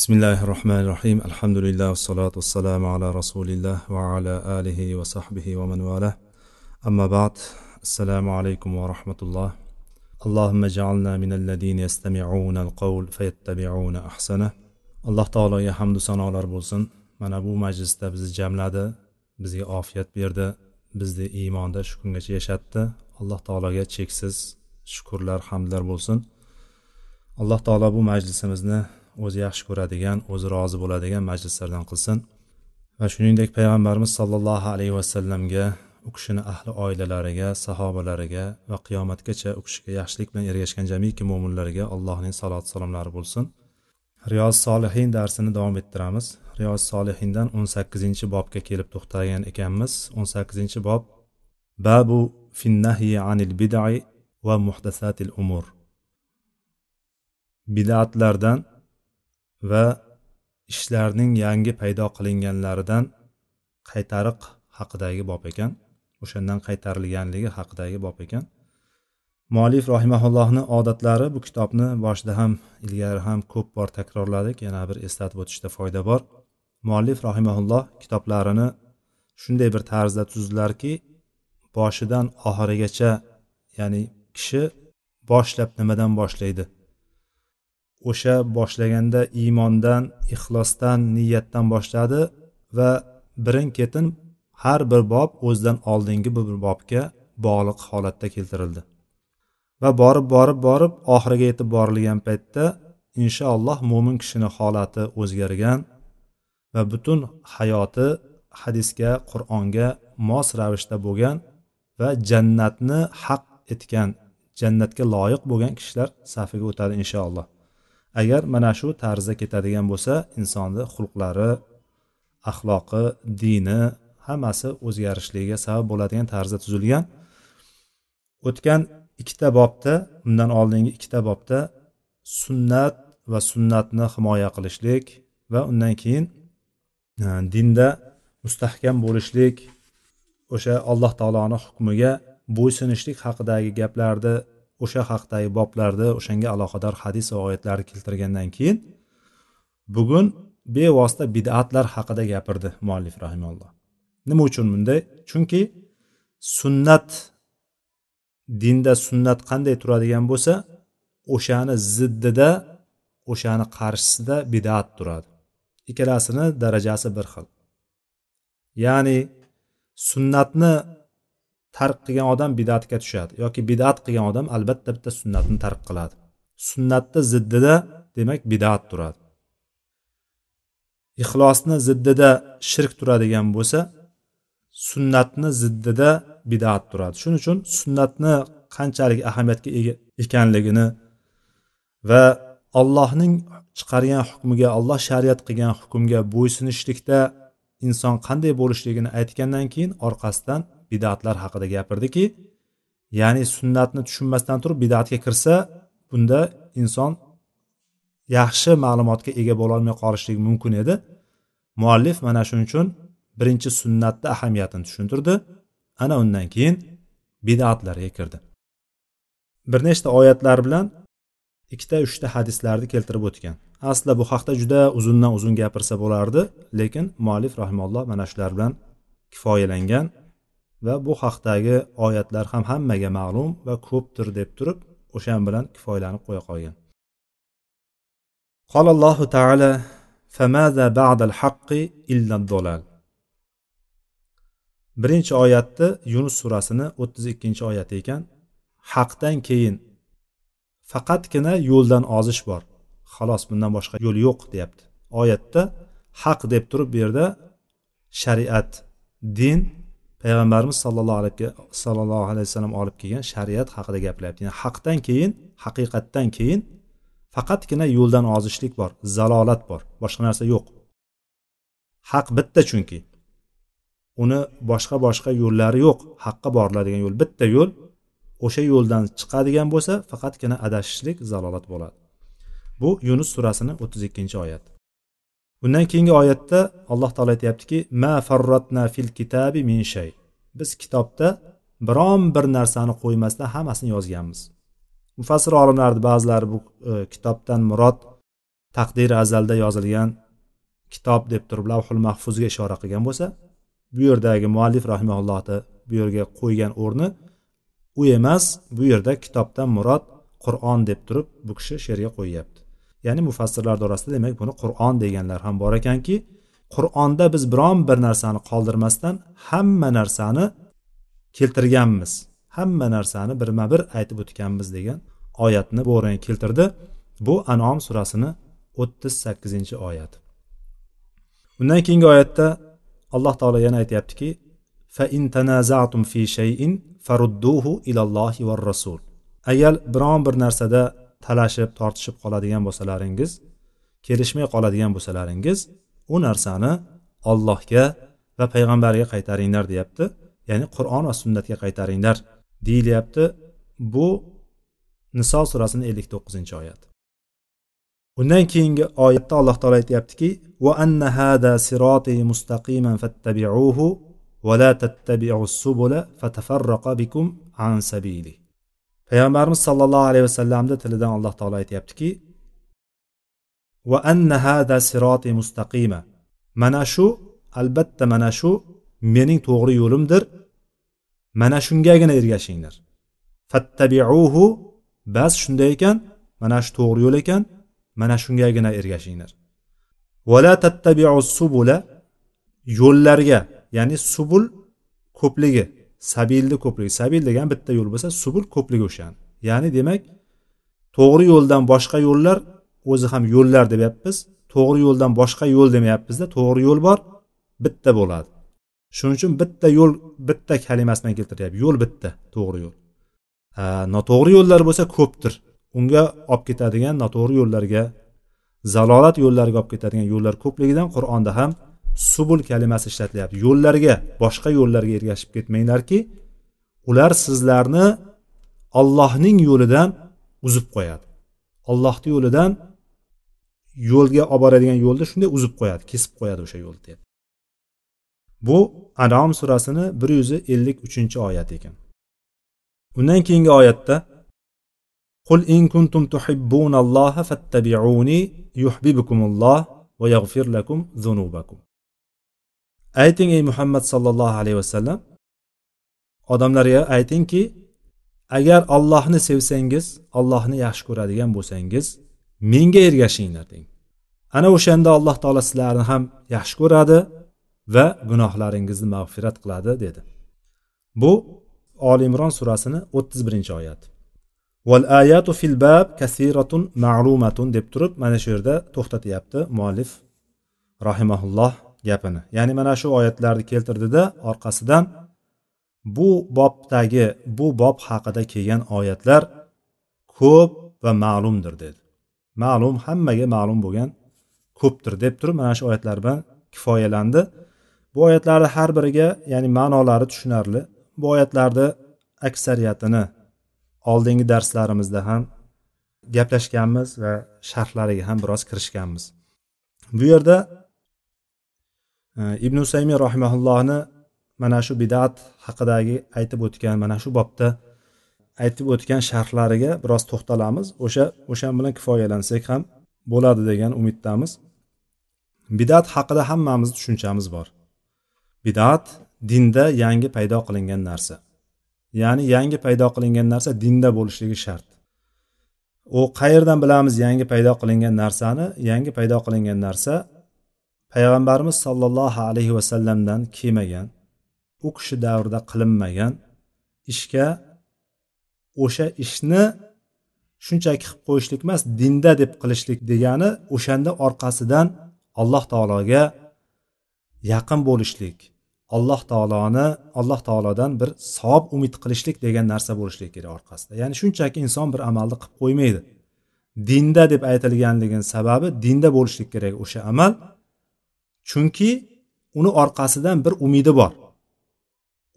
bismillahi rohmanir rohim alhamdulillah vassalotu vassalamu ala rasulillah va ala alihi va sahbihi va man vala amma ba'd. Assalomu alaykum va rahmatulloh allohimma jaalna min alladina yastami'una alqawl fayattabi'una ahsana. Alloh taologa hamdu sanolar bo'lsin. Mana bu majlisda bizni jamladi bizga ofiyat berdi bizni iymonda shu kungacha yashatdi. Alloh taologa cheksiz shukurlar hamdlar bo'lsin. Alloh taolo bu majlisimizni o'zi yaxshi ko'radigan o'zi rozi bo'ladigan majlislardan qilsin. Va shuningdek payg'ambarimiz sollallohu alayhi vasallamga u kishini ahli oilalariga sahobalariga va qiyomatgacha u kishiga yaxshilik bilan ergashgan jamiki mo'minlarga allohning saloti salomlari bo'lsin. Riyoz solihin darsini davom ettiramiz. Riyoz solihindan o'n sakkizinchi bobga kelib to'xtagan ekanmiz. O'n sakkizinchi bob babu finnahyi anil bidai va muhdasatil umur. Bidatlardan va ishlarning yangi paydo qilinganlaridan qaytariq haqidagi bob ekan. O'shandan qaytarilganligi haqidagi bob ekan. Muallif rahimaullohni odatlari bu kitobni boshida ham ilgari ham ko'p bor takrorladik. Yana bir eslatib o'tishda foyda bor. Muallif rahimaulloh kitoblarini shunday bir tarzda tuzdilarki boshidan oxirigacha ya'ni kishi boshlab nimadan boshlaydi? O'sha boshlaganda iymondan ixlosdan niyatdan boshladi va birin ketin har bir bob o'zidan oldingi bir bobga bog'liq holatda keltirildi. Va borib borib borib oxiriga yetib borilgan paytda inshaalloh mo'min kishini holati o'zgargan va butun hayoti hadisga qur'onga mos ravishda bo'lgan va jannatni haq etgan jannatga loyiq bo'lgan kishilar safiga o'tadi inshaalloh. Agar mana shu tarzda ketadigan bo'lsa insonni xulqlari axloqi dini hammasi o'zgarishligiga sabab bo'ladigan tarzda tuzilgan. O'tgan ikkita bobda undan oldingi ikkita bobda sunnat va sunnatni himoya qilishlik va undan keyin e, dinda mustahkam bo'lishlik o'sha alloh taoloni hukmiga bo'ysunishlik haqidagi gaplarni o'sha haqdagi boblarda o'shanga aloqador hadis va oyatlarni keltirgandan keyin bugun bevosita bidatlar haqida gapirdi muallif rahimalloh. Nima uchun bunday? Chunki sunnat dinda sunnat qanday turadigan bo'lsa o'shani ziddida o'shani qarshisida bidat turadi. Ikkalasini darajasi bir xil. Ya'ni sunnatni tark qilgan odam bidatga tushadi yoki bidat qilgan odam albatta bitta sunnatni tark qiladi. Sunnatni ziddida demak bidat turadi. Ixlosni ziddida shirk turadigan bo'lsa sunnatni ziddida bidat turadi. Shuning uchun sunnatni qanchalik ahamiyatga ega ekanligini va allohning chiqargan hukmiga alloh shariat qilgan hukmga bo'ysunishlikda inson qanday bo'lishligini aytgandan keyin orqasidan bidatlar haqida gapirdiki ya'ni sunnatni tushunmasdan turib bidatga kirsa bunda inson yaxshi ma'lumotga ega bo'lolmay qolishligi mumkin edi. Muallif mana shuning uchun birinchi sunnatni ahamiyatini tushuntirdi. Ana undan keyin bidatlarga kirdi. Bir nechta oyatlar bilan ikkita uchta hadislarni keltirib o'tgan. Aslida bu haqda juda uzundan uzun gapirsa bo'lardi lekin muallif rahimalloh mana shular bilan kifoyalangan va bu haqdagi oyatlar ham hammaga ma'lum va ko'pdir deb turib o'shan bilan kifoyalanib qo'ya qolgan قال الله تعالى فماذا بعد الحق إلا الضلال birinchi oyatni yunus surasini o'ttiz ikkinchi oyati ekan haqdan keyin faqatgina yo'ldan ozish bor xolos bundan boshqa yo'l yo'q deyapti oyatda haq deb turib bu yerda shariat din payg'ambarimiz sollallohu alayhi sallallohu alayhi vasallam olib kelgan shariat haqida gapiryapti ya'ni haqdan keyin haqiqatdan keyin faqatgina yo'ldan ozishlik bor zalolat bor boshqa narsa yo'q. Haq bitta chunki. Uni boshqa boshqa yo'llari yo'q haqqa boriladigan yo'l. Bitta yo'l o'sha yo'ldan chiqadigan bo'lsa faqatgina adashishlik zalolat bo'ladi. Bu yunus surasini o'ttiz ikkinchi oyat. Undan keyingi oyatda alloh taolo aytyaptiki ma farratna fil kitabi min shay. Biz kitobda biron bir narsani qo'ymasdan hammasini yozganmiz. Mufassir olimlarni ba'zilari bu e, kitobdan murod taqdiri azalda yozilgan kitob deb turib lavhul mahfuzga ishora qilgan bo'lsa bu yerdagi muallif rahimaullohni bu yerga qo'ygan o'rni u emas bu yerda kitobdan murod qur'on deb turib bu kishi she'rga qo'yyapti. Ya'ni mufassirlar orasida demak buni qur'on deganlar ham bor ekanki qur'onda biz biron bir narsani qoldirmasdan hamma narsani keltirganmiz. Hamma narsani birma bir aytib o'tganmiz degan oyatni bu o'ringa keltirdi. Bu anom surasini o'ttiz sakkizinchi oyat. Undan keyingi oyatda alloh taolo yana aytyaptiki fi shayin farudduhu va rasul. Agar biron bir narsada talashib tortishib qoladigan bo'lsalaringiz kelishmay qoladigan bo'lsalaringiz u narsani ollohga va payg'ambarga qaytaringlar deyapti. Ya'ni qur'on va sunnatga qaytaringlar deyilyapti. Bu niso surasini ellik to'qqizinchi oyat undan keyingi oyatda alloh taolo aytyaptiki va anna hada siroti mustaqiman fattabi'uhu va la tattabi'u subula fatafarraqa bikum an sabili. Payg'ambarimiz sollallohu alayhi vasallamni tilidan alloh taolo aytyaptiki va anna hada siroti mustaqima. Mana shu albatta mana shu mening to'g'ri yo'limdir. Mana shungagina ergashinglar. Fattabiuhu bas shunday ekan mana shu to'g'ri yo'l ekan mana shungagina ergashinglar. Vala tattabiu subula yo'llarga ya'ni subul ko'pligi sabilni ko'pligi sabil degan bitta yo'l bo'lsa subul ko'pligi o'shani ya'ni demak to'g'ri yo'ldan boshqa yo'llar o'zi ham yo'llar deyapmiz. To'g'ri yo'ldan boshqa yo'l demayapmizda. To'g'ri yo'l bor bitta bo'ladi. Shuning uchun bitta yo'l bitta kalimasi bilan keltiryapti. Yo'l bitta to'g'ri yo'l. Noto'g'ri yo'llar bo'lsa ko'pdir. Unga olib ketadigan noto'g'ri yo'llarga zalolat yo'llariga olib ketadigan yo'llar ko'pligidan qur'onda ham subul kalimasi ishlatilyapti. Yo'llarga boshqa yo'llarga ergashib ketmanglarki ular sizlarni ollohning yo'lidan uzib qo'yadi. Ollohni yo'lidan yo'lga olib boradigan yo'lni shunday uzib qo'yadi kesib qo'yadi o'sha yo'lni deb. Bu anom surasini bir yuz ellik uchinchi oyat ekan. Undan keyingi oyatda qul in kuntum tuhibbunalloha fattabi'uni yuhibbukumulloh va yaghfir lakum zunubakum. Ayting ey muhammad sollallohu alayhi vasallam. Odamlarga aytingki agar ollohni sevsangiz ollohni yaxshi ko'radigan bo'lsangiz menga ergashinglar deng. Ana o'shanda alloh taolo sizlarni ham yaxshi ko'radi va gunohlaringizni mag'firat qiladi dedi. Bu oli imron surasini o'ttiz birinchi oyat. Val ayatu fil bab kasiratun ma'lumatun deb turib mana shu yerda to'xtatyapti muallif rahimaulloh gapini. Ya'ni mana shu oyatlarni keltirdida orqasidan bu bobdagi bu bob haqida kelgan oyatlar ko'p va ma'lumdir dedi. Ma'lum hammaga ma'lum bo'lgan ko'pdir deb turib mana shu oyatlar bilan kifoyalandi. Bu oyatlarni har biriga ya'ni ma'nolari tushunarli. Bu oyatlarni aksariyatini oldingi darslarimizda ham gaplashganmiz va sharhlariga ham biroz kirishganmiz. Bu yerda ibn usaymiy rahimaullohni mana shu bidat haqidagi aytib o'tgan mana shu bobda aytib o'tgan sharhlariga biroz to'xtalamiz. O'sha o'sha bilan kifoyalansak ham bo'ladi degan umiddamiz. Bidat haqida hammamizni tushunchamiz bor. Bidat dinda yangi paydo qilingan narsa. Ya'ni yangi paydo qilingan narsa dinda bo'lishligi shart. U qayerdan bilamiz yangi paydo qilingan narsani? Yangi paydo qilingan narsa payg'ambarimiz sollallohu alayhi vasallamdan kelmagan u kishi davrida qilinmagan ishga o'sha ishni shunchaki qilib qo'yishlik emas dinda deb qilishlik degani o'shanda orqasidan alloh taologa yaqin bo'lishlik alloh taoloni alloh taolodan bir savob umid qilishlik degan narsa bo'lishligi kerak orqasida. Ya'ni shunchaki inson bir amalni qilib qo'ymaydi. Dinda deb aytilganligini sababi dinda bo'lishlik kerak o'sha amal. Chunki uni orqasidan bir umidi bor.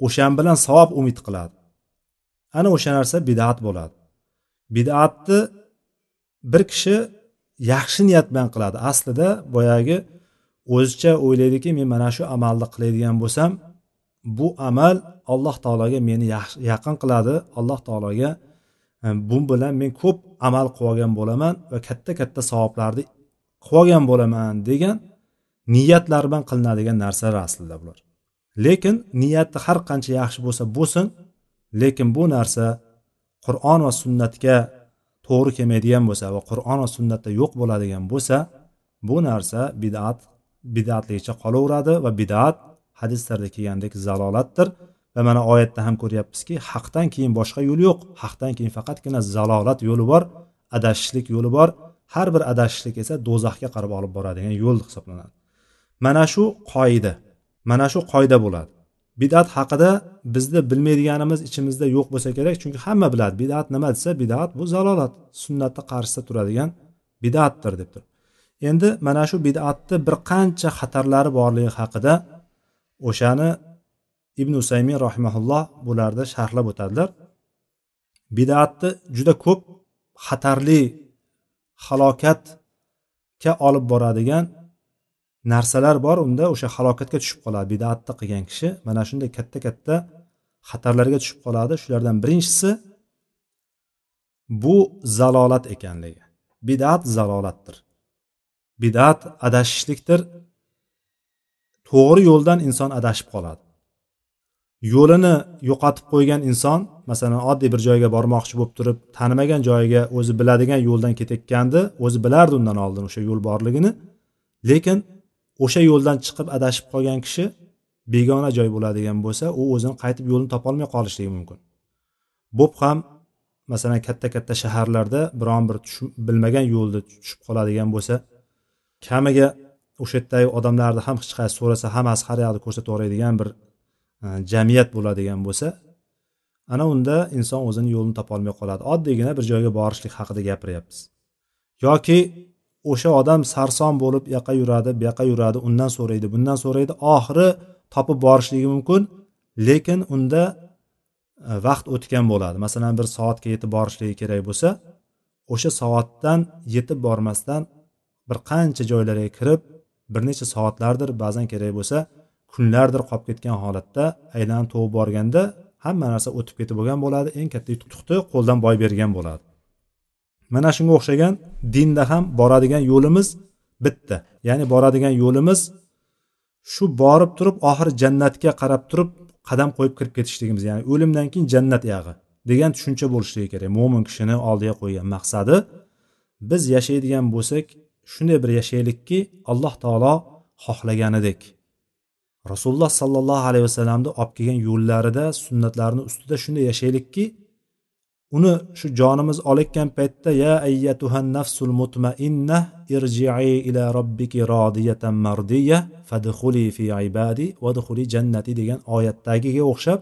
O'shan bilan savob umid qiladi. Ana o'sha narsa bidat bo'ladi. Bidatni bir kishi yaxshi niyat bilan qiladi. Aslida boyagi o'zicha o'ylaydiki men mana shu amalni qiladigan bo'lsam bu amal alloh taologa meni yaqin qiladi. Alloh taologa e, bu bilan men ko'p amal qilib olgan bo'laman va katta katta savoblarni qilib olgan bo'laman degan niyatlar bilan qilinadigan narsalar aslida bular. Lekin niyati har qancha yaxshi bo'lsa bo'lsin lekin bu narsa qur'on va sunnatga to'g'ri kelmaydigan bo'lsa va qur'on va sunnatda yo'q bo'ladigan bo'lsa bu narsa bidat bidatligicha qolaveradi va bidat hadislarda kelgandek zalolatdir. Va mana oyatda ham ko'ryapmizki haqdan keyin boshqa yo'l yo'q haqdan keyin faqatgina zalolat yo'li bor adashishlik yo'li bor. Har bir adashishlik esa do'zaxga qarab olib boradigan yo'l hisoblanadi. Mana shu qoida. Mana shu qoida bo'ladi. Bidat haqida bizni bilmaydiganimiz ichimizda yo'q bo'lsa kerak chunki hamma biladi. Bidat nima desa bidat bu zalolat. Sunnatni qarshisida turadigan bidatdir deb turib endi mana shu bidatni bir qancha xatarlari borligi haqida o'shani ibn usaymin rahimaulloh bularda sharhlab o'tadilar. Bidatni juda ko'p xatarli halokatga olib boradigan narsalar bor unda o'sha halokatga tushib qoladi bidatni qilgan kishi. Mana shunday katta katta xatarlarga tushib qoladi. Shulardan birinchisi bu zalolat ekanligi. Bidat zalolatdir. Bidat adashishlikdir. To'g'ri yo'ldan inson adashib qoladi. Yo'lini yo'qotib qo'ygan inson masalan oddiy bir joyga bormoqchi bo'lib turib tanimagan joyiga o'zi biladigan yo'ldan ketayotgandi o'zi bilardi undan oldin o'sha yo'l borligini. Lekin o'sha yo'ldan chiqib adashib qolgan kishi begona joy bo'ladigan bo'lsa u o'zini qaytib yo'lini topolmay qolishligi mumkin. Bo'p ham masalan katta katta shaharlarda biron bir bilmagan yo'lda tushib qoladigan bo'lsa kamiga o'sha yerdagi odamlarni ham hech qaysi so'rasa hammasi har yoqni ko'rsatib bir e, jamiyat bo'ladigan bo'lsa ana unda inson o'zini yo'lini topolmay qoladi. Oddiygina bir joyga borishlik haqida gapiryapmiz. Yoki o'sha odam sarson bo'lib u yoqqa yuradi bu yoqqa yuradi undan so'raydi bundan so'raydi oxiri topib borishligi mumkin lekin unda e, vaqt o'tgan bo'ladi. Masalan bir soatga yetib borishligi kerak bo'lsa o'sha soatdan yetib bormasdan bir qancha joylarga kirib bir necha soatlardir ba'zan kerak bo'lsa kunlardir qolib ketgan holatda aylanib to'g'ib borganda hamma narsa o'tib ketib bo'lgan bo'ladi eng katta yutuqni qo'ldan boy bergan bo'ladi. Mana shunga o'xshagan dinda ham boradigan yo'limiz bitta. Ya'ni boradigan yo'limiz shu borib turib oxiri jannatga qarab turib qadam qo'yib kirib ketishligimiz ya'ni o'limdan keyin jannat yog'i degan tushuncha bo'lishligi kerak. Mo'min kishini oldiga qo'ygan maqsadi biz yashaydigan bo'lsak shunday bir yashaylikki alloh taolo xohlaganidek. Rasululloh sollallohu alayhi vasallamni olib kelgan yo'llarida sunnatlarini ustida shunday yashaylikki uni shu jonimiz olayotgan paytda ya ayyatuhan nafsul mutmainna irji'i ila robbiki rodiyatan mardiya fadxuli fi ibadi vadxuli jannati degan oyatdagiga o'xshab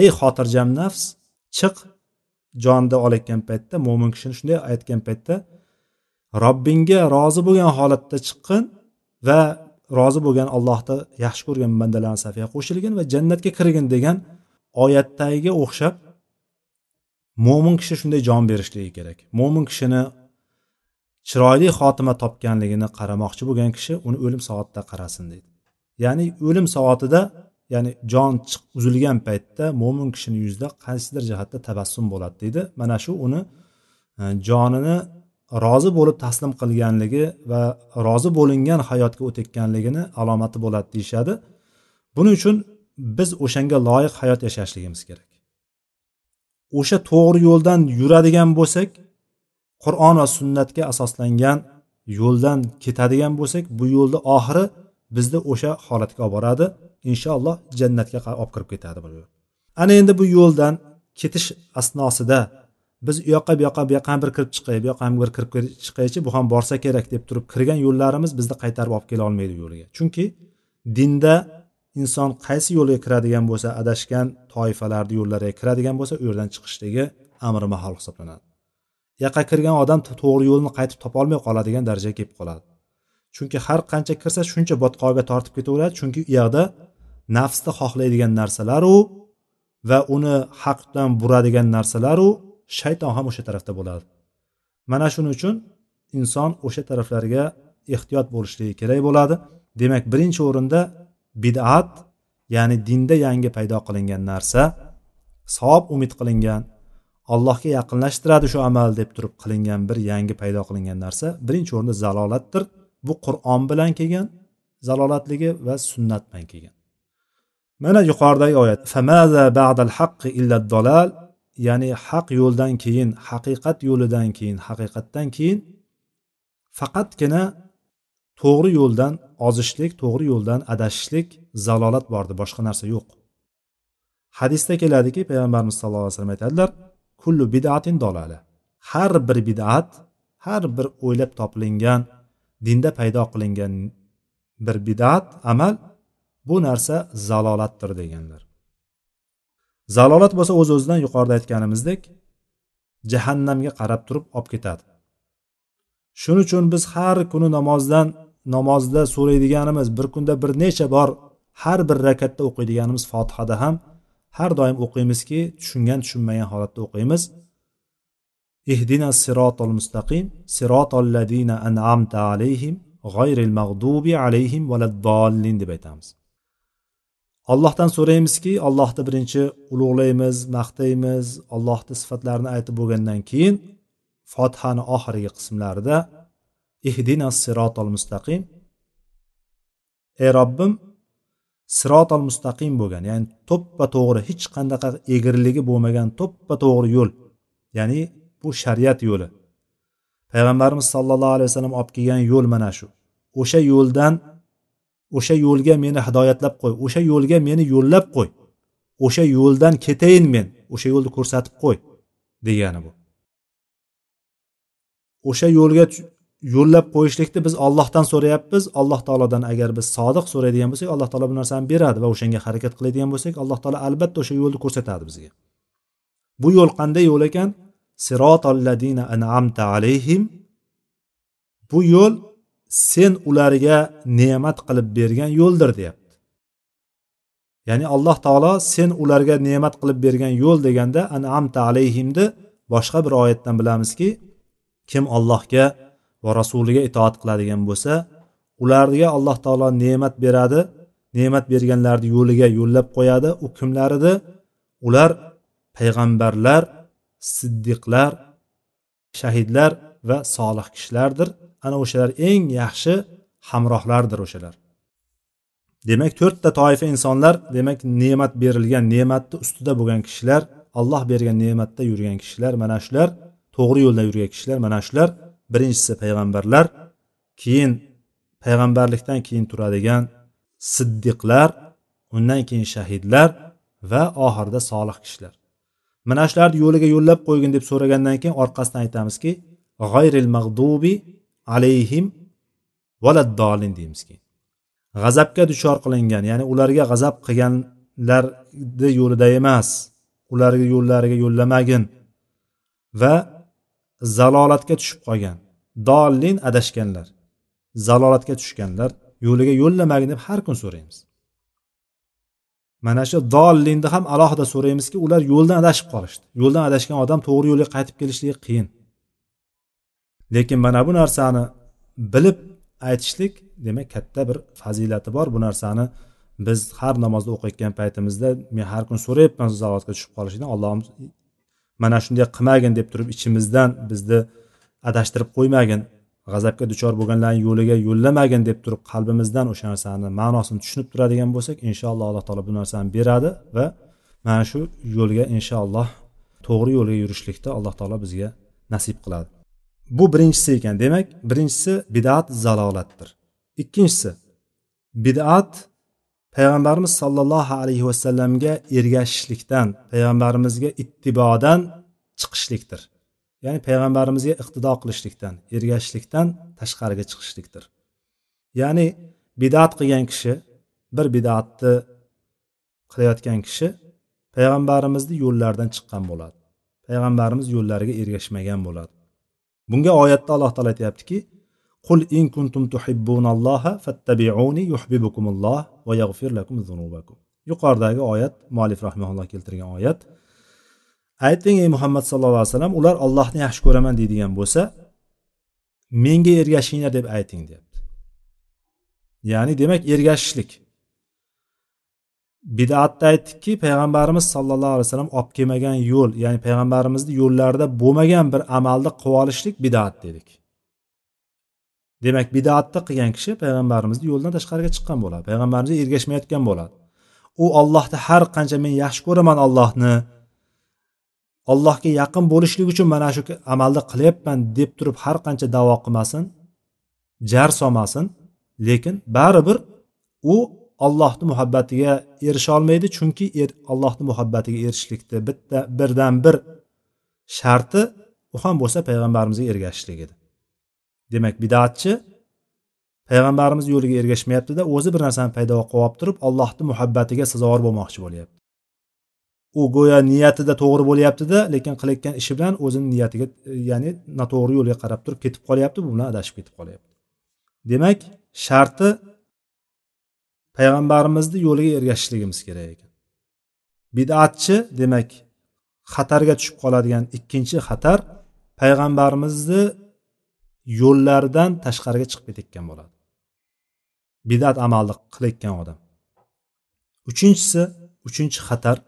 ey xotirjam nafs chiq jonni olayotgan paytda mo'min kishini shunday aytgan paytda robbingga rozi bo'lgan holatda chiqqin va rozi bo'lgan allohni yaxshi ko'rgan bandalarni safiga qo'shilgin va jannatga kirgin degan oyatdagiga o'xshab mo'min kishi shunday jon berishligi kerak. Mo'min kishini chiroyli xotima topganligini qaramoqchi bo'lgan kishi uni o'lim soatida qarasin deydi. Ya'ni o'lim soatida ya'ni jon uzilgan paytda mo'min kishini yuzida qaysidir jihatda tabassum bo'ladi deydi. Mana shu uni e, jonini rozi bo'lib taslim qilganligi va rozi bo'lingan hayotga o'tayotganligini alomati bo'ladi deyishadi. Buning uchun biz o'shanga loyiq hayot yashashligimiz kerak. O'sha to'g'ri yo'ldan yuradigan bo'lsak qur'on va sunnatga asoslangan yo'ldan ketadigan bo'lsak bu yo'lni oxiri bizni o'sha holatga olib boradi. Inshaalloh jannatga olib kirib ketadi bu yo'l. Ana endi bu yo'ldan ketish asnosida biz u yoqqa bu yoqqa bu yoqqa ham bir kirib chiqay bu yoqqa ham bir kirib chiqaychi bu ham borsa kerak deb turib kirgan yo'llarimiz bizni qaytarib olib kela olmaydi yo'liga. Chunki dinda inson qaysi yo'lga kiradigan bo'lsa adashgan toifalarni yo'llariga kiradigan bo'lsa u yerdan chiqishligi amri mahol hisoblanadi. Yaqa yoqqa kirgan odam to'g'ri yo'lni qaytib topolmay qoladigan darajaga kelib qoladi. Chunki har qancha kirsa shuncha botqoqga tortib ketaveradi. Chunki u yoqda nafsni xohlaydigan narsalaru va uni haqdan buradigan narsalaru shayton ham o'sha tarafda bo'ladi. Mana shuning uchun inson o'sha taraflarga ehtiyot bo'lishligi kerak bo'ladi. Demak birinchi o'rinda bid'at ya'ni dinda yangi paydo qilingan narsa savob umid qilingan allohga yaqinlashtiradi shu amal deb turib qilingan bir yangi paydo qilingan narsa birinchi o'rinda zalolatdir. Bu qur'on bilan kelgan zalolatligi va sunnat bilan kelgan. Mana yuqoridagi oyat ba'dal haqqi dolal ya'ni haq yo'ldan keyin haqiqat yo'lidan keyin haqiqatdan keyin faqatgina to'g'ri yo'ldan ozishlik to'g'ri yo'ldan adashishlik zalolat bordi boshqa narsa yo'q. Hadisda keladiki payg'ambarimiz sallallohu alayhi vasallam aytadilar kullu bidatin dolala har bir bid'at har bir o'ylab topilingan dinda paydo qilingan bir bid'at amal bu narsa zalolatdir deganlar. Zalolat bo'lsa o'z öz o'zidan yuqorida aytganimizdek jahannamga qarab turib olib ketadi. Shuning uchun biz har kuni namozdan namozda so'raydiganimiz bir kunda bir necha bor har bir rakatda o'qiydiganimiz fotihada ham har doim o'qiymizki tushungan tushunmagan holatda o'qiymiz. Ihdina sirotol mustaqim sirotol ladina an'amta alayhim g'ayril mag'dubi alayhim valaddallin deb aytamiz. Allohdan so'raymizki allohni birinchi ulug'laymiz maqtaymiz allohni sifatlarini aytib bo'lgandan keyin fotihani oxirgi qismlarida ihdinas sirotol mustaqim. Ey robbim sirotol mustaqim bo'lgan ya'ni to'ppa to'g'ri hech qanaqa egriligi bo'lmagan to'ppa to'g'ri yo'l ya'ni bu shariat yo'li. Payg'ambarimiz sollallohu alayhi vasallam olib kelgan yo'l mana shu. O'sha yo'ldan o'sha yo'lga meni hidoyatlab qo'y o'sha yo'lga meni yo'llab qo'y o'sha yo'ldan ketayin men o'sha yo'lni ko'rsatib qo'y degani bu. O'sha yo'lga yo'llab qo'yishlikni biz ollohdan so'rayapmiz. Alloh taolodan agar biz sodiq so'raydigan bo'lsak alloh taolo bu narsani beradi va o'shanga harakat qiladigan bo'lsak alloh taolo albatta o'sha yo'lni ko'rsatadi bizga. Bu yo'l qanday yo'l ekan? Sirotolladina an'amta alayhim. Bu yo'l sen ularga ne'mat qilib bergan yo'ldir deyapti. Ya'ni alloh taolo sen ularga ne'mat qilib bergan yo'l deganda an'amta alayhimni boshqa bir oyatdan bilamizki kim allohga va rasuliga itoat qiladigan bo'lsa ularga alloh taolo ne'mat beradi ne'mat berganlarni yo'liga yo'llab qo'yadi u kimlar edi ular payg'ambarlar siddiqlar shahidlar va solih kishilardir. Ana o'shalar eng yaxshi hamrohlardir o'shalar. Demak to'rtta toifa insonlar demak ne'mat berilgan ne'matni ustida bo'lgan kishilar alloh bergan ne'matda yurgan kishilar mana shular to'g'ri yo'lda yurgan kishilar mana shular birinchisi payg'ambarlar keyin payg'ambarlikdan keyin turadigan siddiqlar undan keyin shahidlar va oxirida solih kishilar. Mana shularni yo'liga yo'llab qo'ygin deb so'ragandan keyin orqasidan aytamizki g'ayril mag'dubi alayhim valaddolin deymiz keyin. G'azabga duchor qilingan ya'ni ularga g'azab qilganlarni yo'lida emas ularga yo'llariga yo'llamagin va zalolatga tushib qolgan. Dollin adashganlar. Zalolatga tushganlar yo'liga yo'llamagin deb har kun so'raymiz. Mana shu dollinni ham alohida so'raymizki ular yo'ldan adashib qolishdi. Yo'ldan adashgan odam to'g'ri yo'lga qaytib kelishligi qiyin. Lekin mana bu narsani bilib aytishlik demak katta bir fazilati bor. Bu narsani biz har namozda o'qiyotgan paytimizda men har kun so'rayapman zalolatga tushib qolishdan allohim mana shunday qilmagin deb turib ichimizdan bizni adashtirib qo'ymagin. G'azabga duchor bo'lganlarni yo'liga yo'llamagin deb turib qalbimizdan o'sha narsani ma'nosini tushunib turadigan bo'lsak inshaalloh alloh taolo bu narsani beradi va mana shu yo'lga inshaalloh to'g'ri yo'lga yurishlikda alloh taolo bizga nasib qiladi. Bu birinchisi ekan. Demak birinchisi bidat zalolatdir. Ikkinchisi bidat payg'ambarimiz sollallohu alayhi vasallamga ergashishlikdan payg'ambarimizga ittibodan chiqishlikdir. Ya'ni payg'ambarimizga iqtido qilishlikdan ergashishlikdan tashqariga chiqishlikdir. Ya'ni bidat qilgan kishi bir bidatni qilayotgan kishi payg'ambarimizni yo'llaridan chiqqan bo'ladi. Payg'ambarimiz yo'llariga ergashmagan bo'ladi. Bunga oyatda alloh taolo aytyaptiki qul in kuntum tuhibbunalloha fattabi'uni yuhibbukumulloh. Va yaghfir lakum zunubakum. Yuqoridagi oyat muallif rahmaulloh keltirgan oyat. Ayting ey muhammad sallallohu alayhi vasallam ular ollohni yaxshi ko'raman deydigan bo'lsa menga ergashinglar deb ayting deyapti. Ya'ni demak ergashishlik. Bidatda aytdikki payg'ambarimiz sallallohu alayhi vasallam olib kelmagan yo'l ya'ni payg'ambarimizni yo'llarida bo'lmagan bir amalni qilib olishlik bidat dedik. Demak bidatni qilgan kishi payg'ambarimizni yo'lidan tashqariga chiqqan bo'ladi. Payg'ambarimizga ergashmayotgan bo'ladi. U ollohni har qancha men yaxshi ko'raman ollohni allohga yaqin bo'lishlik uchun mana shu amalni qilyapman deb turib har qancha davo qilmasin jar solmasin. Lekin baribir u ollohni muhabbatiga erisha olmaydi chunki er, allohni muhabbatiga erishishlikni bitta birdan bir sharti u ham bo'lsa payg'ambarimizga ergashishlik edi. Demak bidatchi payg'ambarimiz yo'liga ergashmayaptida o'zi bir narsani paydo qilib olib turib allohni muhabbatiga sazovor bo'lmoqchi bo'lyapti. U go'yo niyatida to'g'ri bo'lyaptida lekin qilayotgan ishi bilan o'zini niyatiga ya'ni noto'g'ri yo'lga qarab turib ketib qolyapti bu bilan adashib ketib qolyapti. Demak sharti payg'ambarimizni yo'liga ergashishligimiz kerak ekan. Bidatchi demak xatarga tushib qoladigan ikkinchi xatar payg'ambarimizni yo'llardan tashqariga chiqib ketayotgan bo'ladi. Bidat amalni qilayotgan odam. Uchinchisi uchinchi xatar.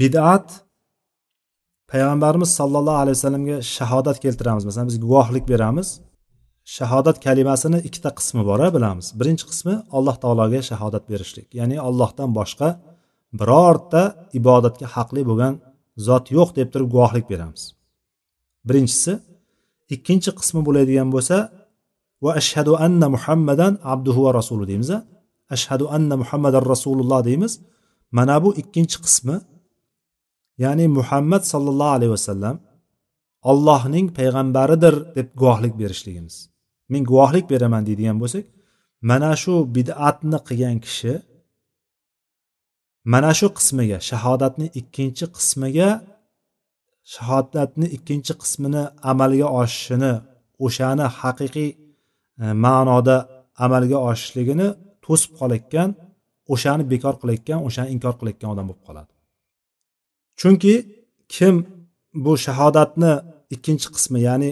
Bidat payg'ambarimiz sollallohu alayhi vasallamga shahodat keltiramiz. Masalan biz guvohlik beramiz. Shahodat kalimasini ikkita qismi bor bilamiz. Birinchi qismi alloh taologa shahodat berishlik. Ya'ni allohdan boshqa birorta ibodatga haqli bo'lgan zot yo'q deb turib guvohlik beramiz. Birinchisi ikkinchi qismi bo'ladigan bo'lsa va ashhadu anna muhammadan abduhu va rasuli deymiz ashhadu anna muhammadan rasululloh deymiz. Mana bu ikkinchi qismi. Ya'ni muhammad sollallohu alayhi vasallam ollohning payg'ambaridir deb guvohlik berishligimiz. Men guvohlik beraman deydigan bo'lsak mana shu bid'atni qilgan kishi mana shu qismiga shahodatni ikkinchi qismiga shahodatni ikkinchi qismini amalga oshishini o'shani haqiqiy e, ma'noda amalga oshishligini to'sib qolayotgan o'shani bekor qilayotgan o'shani inkor qilayotgan odam bo'lib qoladi. Chunki kim bu shahodatni ikkinchi qismi ya'ni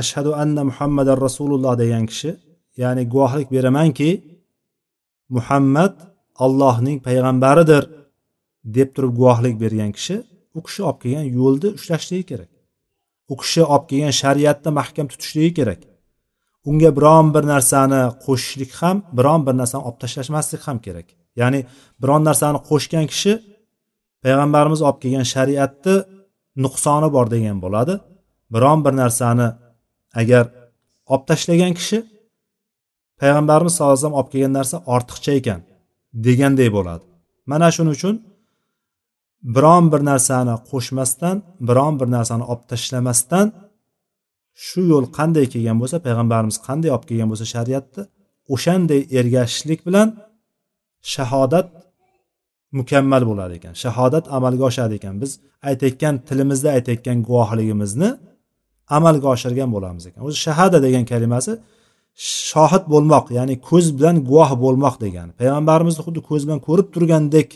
ashhadu anna muhammadan rasululloh degan kishi ya'ni guvohlik beramanki muhammad allohning payg'ambaridir deb turib guvohlik bergan kishi u kishi olib kelgan yo'lni ushlashligi kerak. U kishi olib kelgan shariatni mahkam tutishligi kerak. Unga biron bir narsani qo'shishlik ham biron bir narsani olib tashlashmaslik ham kerak. Ya'ni biron narsani qo'shgan kishi payg'ambarimiz olib kelgan shariatni nuqsoni bor degan bo'ladi. Biron bir narsani agar olib tashlagan kishi payg'ambarimiz sallallohu alayhi vasallam olib kelgan narsa ortiqcha ekan deganday bo'ladi. Mana shuning uchun biron bir narsani qo'shmasdan biron bir narsani olib tashlamasdan shu yo'l qanday kelgan bo'lsa payg'ambarimiz qanday olib kelgan bo'lsa shariatni o'shanday ergashishlik bilan shahodat mukammal bo'lar ekan shahodat amalga oshar ekan. Biz aytayotgan tilimizda aytayotgan guvohligimizni amalga oshirgan bo'lamiz ekan. O'zi shahada degan kalimasi shohid bo'lmoq ya'ni ko'z bilan guvoh bo'lmoq degani. Payg'ambarimizni xuddi ko'z bilan ko'rib turgandek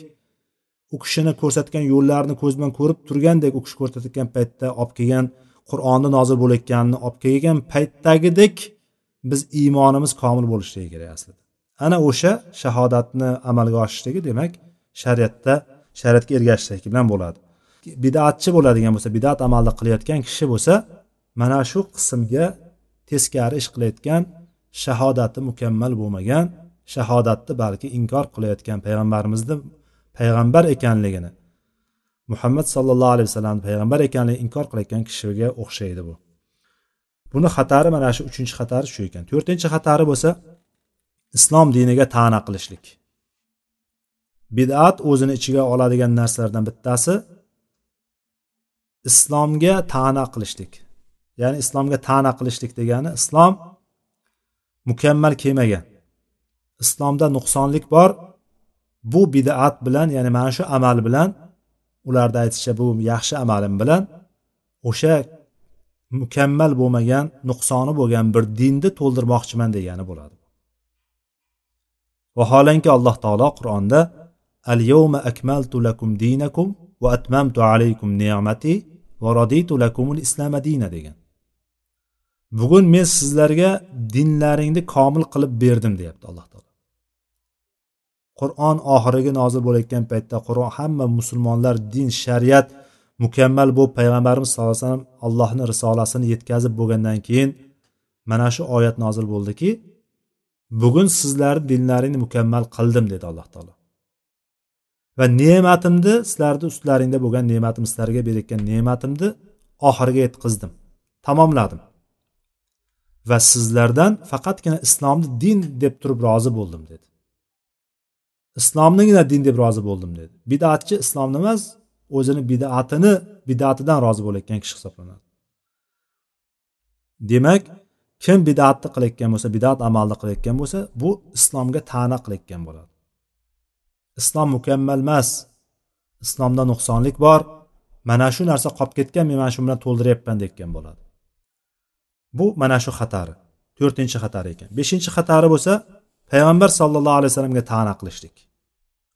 u kishini ko'rsatgan yo'llarni ko'z bilan ko'rib turgandek u kishi ko'rsatayotgan paytda olib kelgan qur'onni nozil bo'layotganini olib kelgan paytdagidek biz iymonimiz komil bo'lishligi kerak aslida. Ana o'sha shahodatni amalga oshishligi demak shariatda shariatga ergashishlik bilan bo'ladi. Bidatchi bo'ladigan bo'lsa bidat amalni qilayotgan kishi bo'lsa mana shu qismga teskari ish qilayotgan shahodati mukammal bo'lmagan shahodatni balki inkor qilayotgan payg'ambarimizni payg'ambar ekanligini muhammad sallallohu alayhi vasallamni payg'ambar ekanligini inkor qilayotgan kishiga o'xshaydi bu. Buni xatari mana shu uchinchi xatari shu ekan. To'rtinchi xatari bo'lsa islom diniga ta'na qilishlik. Bid'at o'zini ichiga oladigan narsalardan bittasi islomga ta'na qilishlik. Ya'ni islomga ta'na qilishlik degani islom mukammal kelmagan islomda nuqsonlik bor bu bidat bilan ya'ni mana shu amal bilan ularni aytishicha bu yaxshi amalim bilan o'sha mukammal bo'lmagan nuqsoni bo'lgan bir dinni to'ldirmoqchiman degani bo'ladi. Vaholanki alloh taolo qur'onda al yawma akmaltu lakum dinakum va atmamtu alaykum ne'mati va raditu lakumul islama dina degan. Bugun men sizlarga dinlaringni komil qilib berdim deyapti alloh taolo. Qur'on oxirgi nozil bo'layotgan paytda qur'on hamma musulmonlar din shariat mukammal bo'lib payg'ambarimiz sallallohu alayhi vasallam allohni risolasini yetkazib bo'lgandan keyin mana shu oyat nozil bo'ldiki bugun sizlarni dinlaringni mukammal qildim dedi alloh taolo. Va ne'matimni sizlarni ustlaringda bo'lgan ne'matim sizlarga berayotgan ne'matimni oxiriga yetkazdim tamomladim. Va sizlardan faqatgina islomni din deb turib rozi bo'ldim dedi. Islomnigina din deb rozi bo'ldim dedi. Bidatchi islomni emas o'zini bidatini bidatidan rozi bo'layotgan kishi hisoblanadi. Demak kim bidatni qilayotgan bo'lsa bidat amalni qilayotgan bo'lsa bu islomga ta'na qilayotgan bo'ladi. Islom mukammal emas. Islomda nuqsonlik bor. Mana shu narsa qolib ketgan men mana shu bilan to'ldiryapman deyotgan bo'ladi. Bu mana shu xatari. To'rtinchi xatari ekan. Beshinchi xatari bo'lsa payg'ambar sallallohu alayhi vasallamga ta'na qilishlik.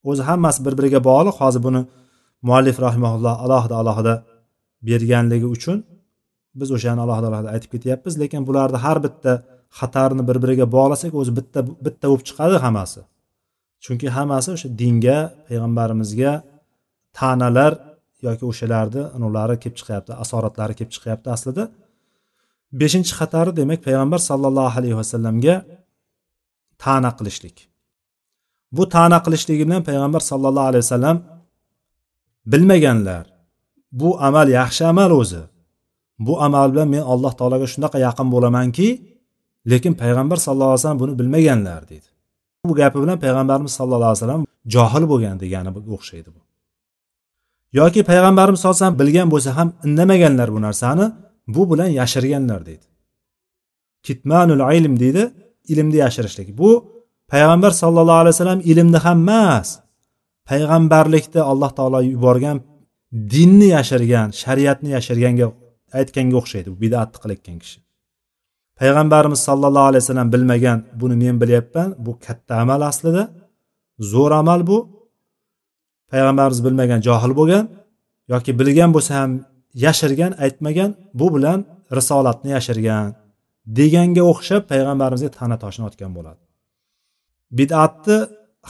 O'zi hammasi bir biriga bog'liq. Hozir buni muallif rahimaulloh alohida alohida berganligi uchun biz o'shani alohida alohida aytib ketyapmiz. Lekin bularni har bitta xatarni bir biriga bog'lasak o'zi bitta bitta bo'lib chiqadi hammasi. Chunki hammasi o'sha dinga payg'ambarimizga ta'nalar yoki o'shalarni anavlari kelib chiqyapti asoratlari kelib chiqyapti aslida. Beshinchi xatari demak payg'ambar sallallohu alayhi vasallamga ta'na qilishlik. Bu ta'na qilishligi bilan payg'ambar sallallohu alayhi vasallam bilmaganlar bu amal yaxshi amal o'zi. Bu amal bilan men alloh taologa shunaqa yaqin bo'lamanki lekin payg'ambar sallallohu alayhi vasallam buni bilmaganlar deydi bu gapi bilan payg'ambarimiz sallallohu alayhi vasallam johil bo'lgan degani o'xshaydi bu. Yoki payg'ambarimiz sallallohu alayhi vasallam bilgan bo'lsa ham indamaganlar bu narsani bu bilan yashirganlar deydi kitmanul ilm deydi ilmni yashirishlik. Bu payg'ambar sallallohu alayhi vasallam ilmni ham emas payg'ambarlikda alloh taolo yuborgan dinni yashirgan shariatni yashirganga aytganga o'xshaydi bu bidatni qilayotgan kishi. Payg'ambarimiz sallallohu alayhi vasallam bilmagan buni men bilyapman bu katta amal aslida zo'r amal bu. Payg'ambarimiz bilmagan johil bo'lgan yoki bilgan bo'lsa ham yashirgan aytmagan bu bilan risolatni yashirgan deganga o'xshab payg'ambarimizga ta'na toshini otgan bo'ladi. Bidatni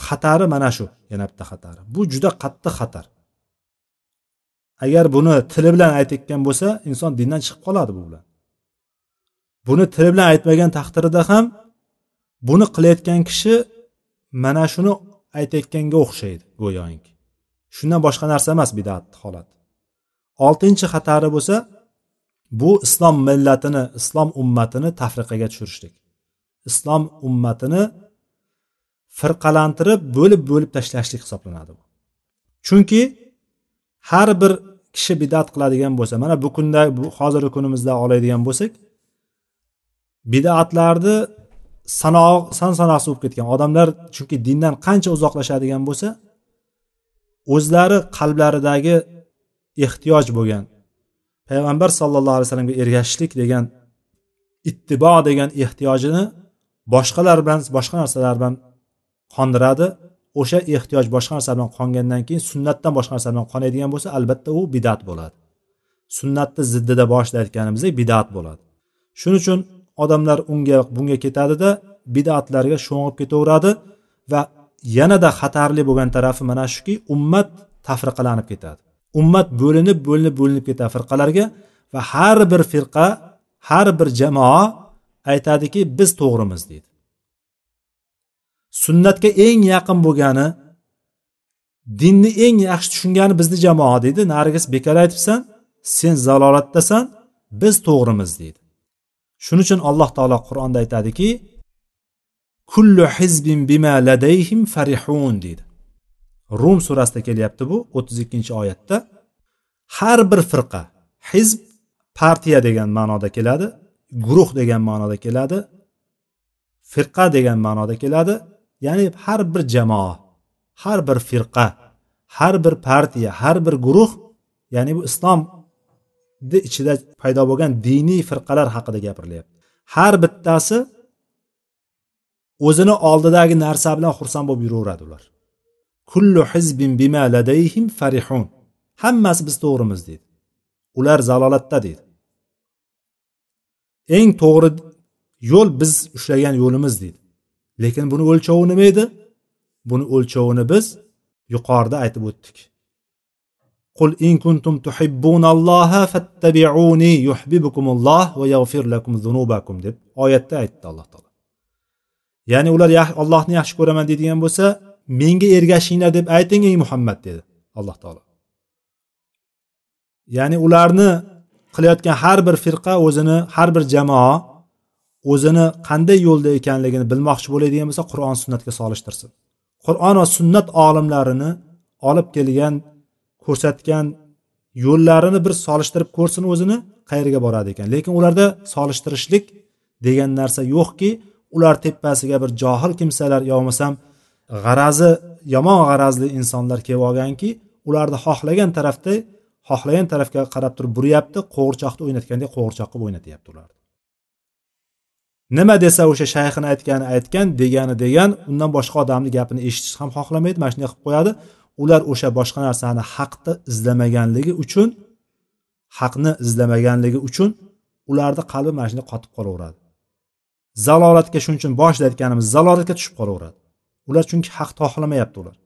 xatari mana shu yana bitta xatari. Bu juda qattiq xatar. Agar buni tili bilan aytayotgan bo'lsa inson dindan chiqib qoladi bu bilan. Buni tili bilan aytmagan taqdirda ham buni qilayotgan kishi mana shuni aytayotganga o'xshaydi go'yoki. Shundan boshqa narsa emas bidat holat. Oltinchi xatari bo'lsa bu islom millatini islom ummatini tafriqaga tushirishlik. Islom ummatini firqalantirib bo'lib bo'lib tashlashlik hisoblanadi bu. Chunki har bir kishi bidat qiladigan bo'lsa mana bu kunda bu hozirgi kunimizda oladigan bo'lsak bidatlarni sanoq san sanoqsiz bo'lib ketgan odamlar chunki dindan qancha uzoqlashadigan bo'lsa o'zlari qalblaridagi ehtiyoj bo'lgan payg'ambar sallallohu alayhi vasallamga ergashishlik degan ittibo degan ehtiyojini boshqalar bilan boshqa narsalar bilan qondiradi. O'sha ehtiyoj boshqa narsa bilan qongandan keyin sunnatdan boshqa narsa bilan qonadigan bo'lsa albatta u bidat bo'ladi. Sunnatni ziddida boshida aytganimizdek bidat bo'ladi. Shuning uchun odamlar unga bunga ketadida bidatlarga sho'ng'ib ketaveradi va yanada xatarli bo'lgan tarafi mana shuki ummat tafriqalanib ketadi. Ummat bo'linib bo'linib bo'linib ketadi firqalarga va har bir firqa har bir jamoa aytadiki biz to'g'rimiz deydi. Sunnatga eng yaqin bo'lgani dinni eng yaxshi tushungani bizni jamoa deydi. Narigisi bekor aytibsan sen zalolatdasan biz to'g'rimiz deydi. Shuning uchun alloh taolo qur'onda aytadiki kullu hizbin bima ladayhim farihun deydi. Rum surasida kelyapti bu o'ttiz ikkinchi oyatda. Har bir firqa hizb partiya degan ma'noda keladi guruh degan ma'noda keladi firqa degan ma'noda keladi ya'ni har bir jamoa har bir firqa har bir partiya har bir guruh ya'ni bu islomni ichida paydo bo'lgan diniy firqalar haqida gapirilyapti har bittasi o'zini oldidagi narsa bilan xursand bo'lib yuraveradi ular. Kullu hizbin bima ladayhim farihun. Hammasi biz to'g'rimiz deydi. Ular zalolatda deydi. Eng to'g'ri yo'l biz ushlagan yo'limiz deydi. Lekin buni o'lchovi nima edi? Buni o'lchovini biz yuqorida aytib o'tdik. Qul in kuntum tuhibbunalloha fattabi'uni yuhibbukumulloh va yag'fir lakum zunubakum deb oyatda aytdi alloh taolo. Ya'ni ular allohni yaxshi ko'raman deydigan bo'lsa menga ergashinglar deb ayting ey muhammad dedi alloh taolo. Ya'ni ularni qilayotgan har bir firqa o'zini har bir jamoa o'zini qanday yo'lda ekanligini bilmoqchi bo'ladigan bo'lsa qur'on sunnatga solishtirsin. Qur'on va sunnat olimlarini olib kelgan ko'rsatgan yo'llarini bir solishtirib ko'rsin o'zini qayerga boradi ekan. Lekin ularda solishtirishlik degan narsa yo'qki ular tepasiga bir johil kimsalar yo bo'lmasam g'arazi yomon g'arazli insonlar kelib olganki ularni xohlagan tarafda xohlagan tarafga qarab turib buryapti qo'g'irchoqni o'ynatgandek qo'g'irchoq qilib o'ynatyapti ularni. Nima desa o'sha shayxini aytgani aytgan degani degan undan boshqa odamni gapini eshitishni ham xohlamaydi mana shunday qilib qo'yadi. Ular o'sha boshqa narsani haqni izlamaganligi uchun haqni izlamaganligi uchun ularni qalbi mana shunday qotib qolaveradi. Zalolatga shuning uchun boshida aytganimiz zalolatga tushib qolaveradi. Ular chunki haqni xohlamayapti ular.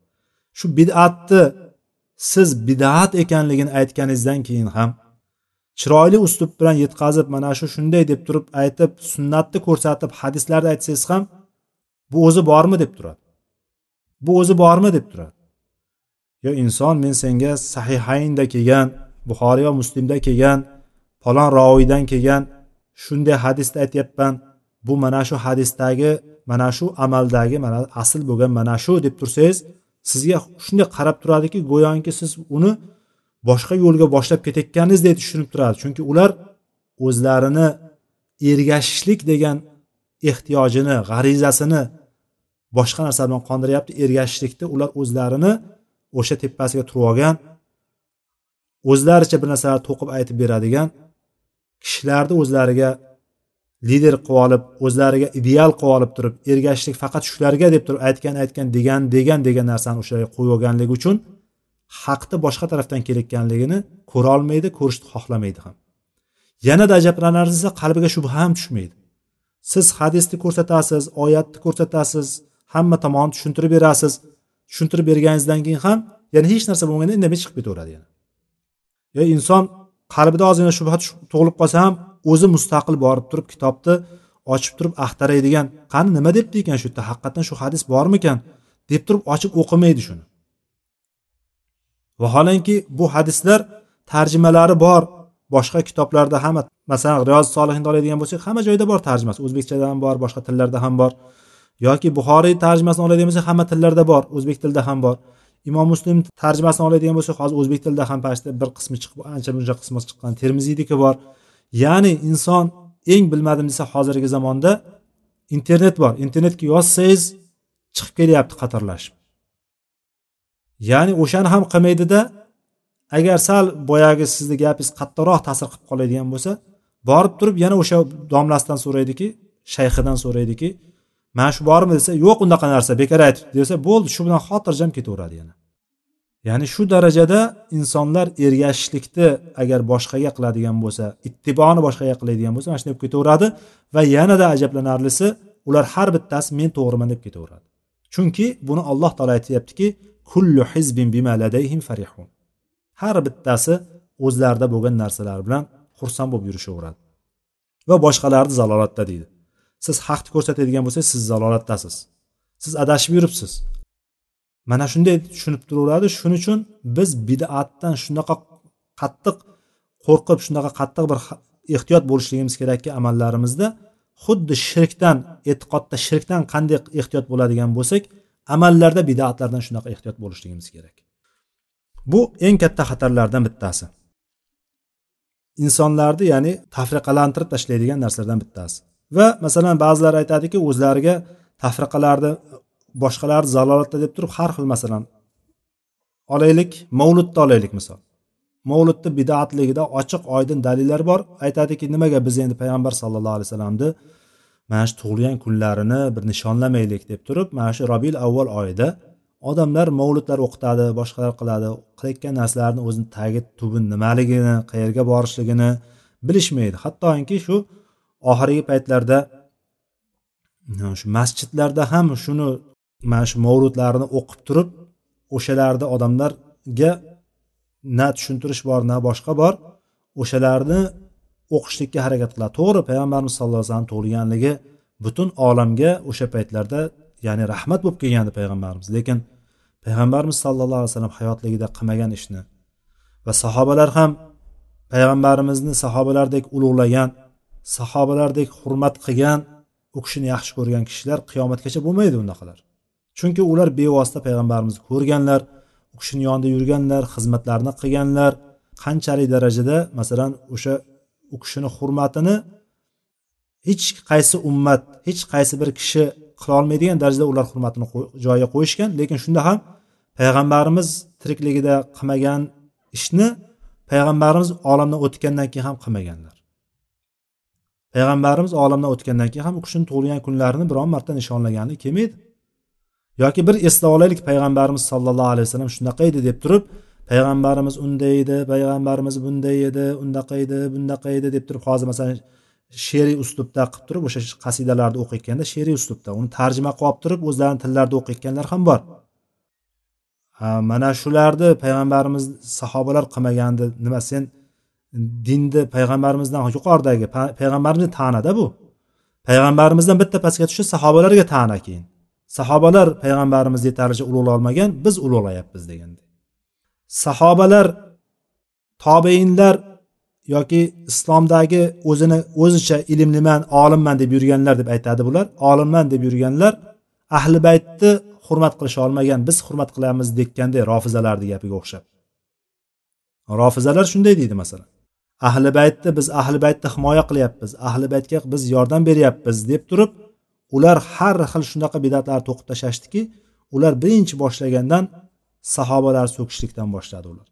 Shu bid'atni siz bid'at ekanligini aytganingizdan keyin ham chiroyli uslub bilan yetkazib mana shu shunday deb turib aytib sunnatni ko'rsatib hadislarni aytsangiz ham bu o'zi bormi deb turadi. Bu o'zi bormi deb turadi. Yo inson men senga sahihaynda kelgan buxoriy va muslimda kelgan falon roviydan kelgan shunday hadisda aytyapman bu mana shu hadisdagi mana shu amaldagi mana asl bo'lgan mana shu deb tursangiz sizga shunday qarab turadiki go'yoki siz uni boshqa yo'lga boshlab ketayotganingizdek tushunib turadi. Chunki ular o'zlarini ergashishlik degan ehtiyojini g'arizasini boshqa narsa bilan qondiryapti ergashishlikda ular o'zlarini o'sha tepasiga turib olgan o'zlaricha bir narsalar to'qib aytib beradigan kishilarni o'zlariga lider qilib olib o'zlariga ideal qilib olib turib ergashishlik faqat shularga deb turib aytgan aytgan degan degan degan narsani o'shalarga qo'yib olganligi uchun haqni boshqa tarafdan kelayotganligini ko'rolmaydi ko'rishni xohlamaydi ham. Yanada ajablanarlisi qalbiga shubha ham tushmaydi. Siz hadisni ko'rsatasiz oyatni ko'rsatasiz hamma tomonni tushuntirib berasiz. Tushuntirib berganingizdan keyin ham yana hech narsa bo'lmaganda indamay chiqib ketaveradi yana. Yo inson qalbida ozgina shubha tug'ilib qolsa ham o'zi mustaqil borib turib kitobni ochib turib axtaraydigan qani nima debdi ekan shu yerda? Haqiqatdan shu hadis bormikan? deb turib ochib o'qimaydi shuni. Vaholanki bu hadislar tarjimalari bor. Boshqa kitoblarda ham masalan riyoz solihinni oladigan bo'lsak hamma joyda bor tarjimasi. O'zbekchada ham bor boshqa tillarda ham bor. Yoki buxoriy tarjimasini oladigan bo'lsak hamma tillarda bor. O'zbek tilida ham bor. Imom muslim tarjimasini oladigan bo'lsak hozir o'zbek tilida ham pashta bir qismi chiqib ancha muncha qismi chiqqan termiziyniki bor. Ya'ni inson eng bilmadim desa hozirgi zamonda internet bor. Internetga yozsangiz chiqib kelyapti qatorlashib ya'ni o'shani ham qilmaydida agar sal boyagi sizni gapingiz qattiqroq ta'sir qilib qoladigan bo'lsa borib turib yana o'sha domlasidan so'raydiki shayxidan so'raydiki mana shu bormi? desa yo'q unaqa narsa bekor aytibdi desa bo'ldi shu bilan xotirjam ketaveradi yana. Ya'ni shu darajada insonlar ergashishlikni agar boshqaga qiladigan bo'lsa ittiboni boshqaga qiladigan bo'lsa mana shunday bo'lib ketaveradi va yanada ajablanarlisi ular har bittasi men to'g'riman deb ketaveradi. Chunki buni alloh taolo aytyaptiki kullu hizbin bima ladayhim farihun. Har bittasi o'zlarida bo'lgan narsalar bilan xursand bo'lib yurishaveradi. Va boshqalarni zalolatda deydi. Siz haqni ko'rsatadigan bo'lsangiz siz zalolatdasiz. Siz adashib yuribsiz. Mana shunday tushunib turaveradi. Shuning uchun biz bidatdan shunaqa qattiq qo'rqib shunaqa qattiq bir ehtiyot bo'lishligimiz kerakki amallarimizda xuddi shirkdan e'tiqodda shirkdan qanday ehtiyot bo'ladigan bo'lsak amallarda bidatlardan shunaqa ehtiyot bo'lishligimiz kerak. Bu eng katta xatarlardan bittasi. Insonlarni ya'ni tafriqalantirib tashlaydigan narsalardan bittasi. Va masalan ba'zilar aytadiki o'zlariga tafriqalarni boshqalarni zalolatda deb turib har xil masalan olaylik mavludni olaylik misol. Mavludni bidatligida ochiq oydin dalillar bor. Aytadiki nimaga biz endi payg'ambar sallallohu alayhi vasallamni mana shu tug'ilgan kunlarini bir nishonlamaylik deb turib mana shu robil avval oyida odamlar mavludlar o'qitadi boshqalar qiladi qilayotgan narsalarni o'zini tagi tubi nimaligini qayerga borishligini bilishmaydi. Hattoki shu oxirgi paytlarda shu masjidlarda ham shuni mana shu mavludlarni o'qib turib o'shalarni odamlarga na tushuntirish bor na boshqa bor o'shalarni o'qishlikka harakat qiladi to'g'ri payg'ambarimiz sallallohu alayhi vasallam tug'ilganligi butun olamga o'sha paytlarda ya'ni rahmat bo'lib kelgandi payg'ambarimiz. Lekin payg'ambarimiz sallallohu alayhi vasallam hayotligida qilmagan ishni va sahobalar ham payg'ambarimizni sahobalardek ulug'lagan sahobalardek hurmat qilgan u kishini yaxshi ko'rgan kishilar qiyomatgacha bo'lmaydi unaqalar chunki ular bevosita payg'ambarimizni ko'rganlar u kishini yonida yurganlar xizmatlarini qilganlar qanchalik darajada masalan o'sha u kishini hurmatini hech qaysi ummat hech qaysi bir kishi qilolmaydigan darajada ular hurmatini joyiga qo'yishgan. Lekin shunda ham payg'ambarimiz tirikligida qilmagan ishni payg'ambarimiz olamdan o'tgandan keyin ham qilmaganlar. Payg'ambarimiz olamdan o'tgandan keyin ham u kishini tug'ilgan kunlarini biron marta nishonlagani kelmaydi. Yoki bir eslab olaylik payg'ambarimiz sollallohu alayhi vasallam shunaqa edi deb turib payg'ambarimiz unday edi payg'ambarimiz bunday edi undaqa edi bundaqa edi deb turib hozir masalan she'riy uslubda qilib turib o'sha qasidalarni o'qiyotganda she'riy uslubda. Uni tarjima qilib olib turib o'zlarini tillarida o'qiyotganlar ham bor. Mana shularni payg'ambarimiz sahobalar qilmagandi. Nima sen dinni payg'ambarimizdan yuqoridagi payg'ambarimizni ta'nada bu. Payg'ambarimizdan bitta pastga tushib sahobalarga ta'na keyin. Sahobalar payg'ambarimizni yetarlicha ulug'lolmagan biz ulug'layapmiz deganda. Sahobalar tobeinlar yoki islomdagi o'zini o'zicha ilmliman olimman deb yurganlar deb aytadi bular. Olimman deb yurganlar ahli baytni hurmat qilisha olmagan biz hurmat qilamiz dekkanday rofizalarni gapiga o'xshab. Rofizalar shunday deydi masalan. Ahli baytni biz ahli baytni himoya qilyapmiz ahli baytga biz yordam beryapmiz deb turib ular har xil shunaqa bidatlarni to'qib tashlashdiki ular birinchi boshlagandan sahobalar so'kishlikdan boshladi ular.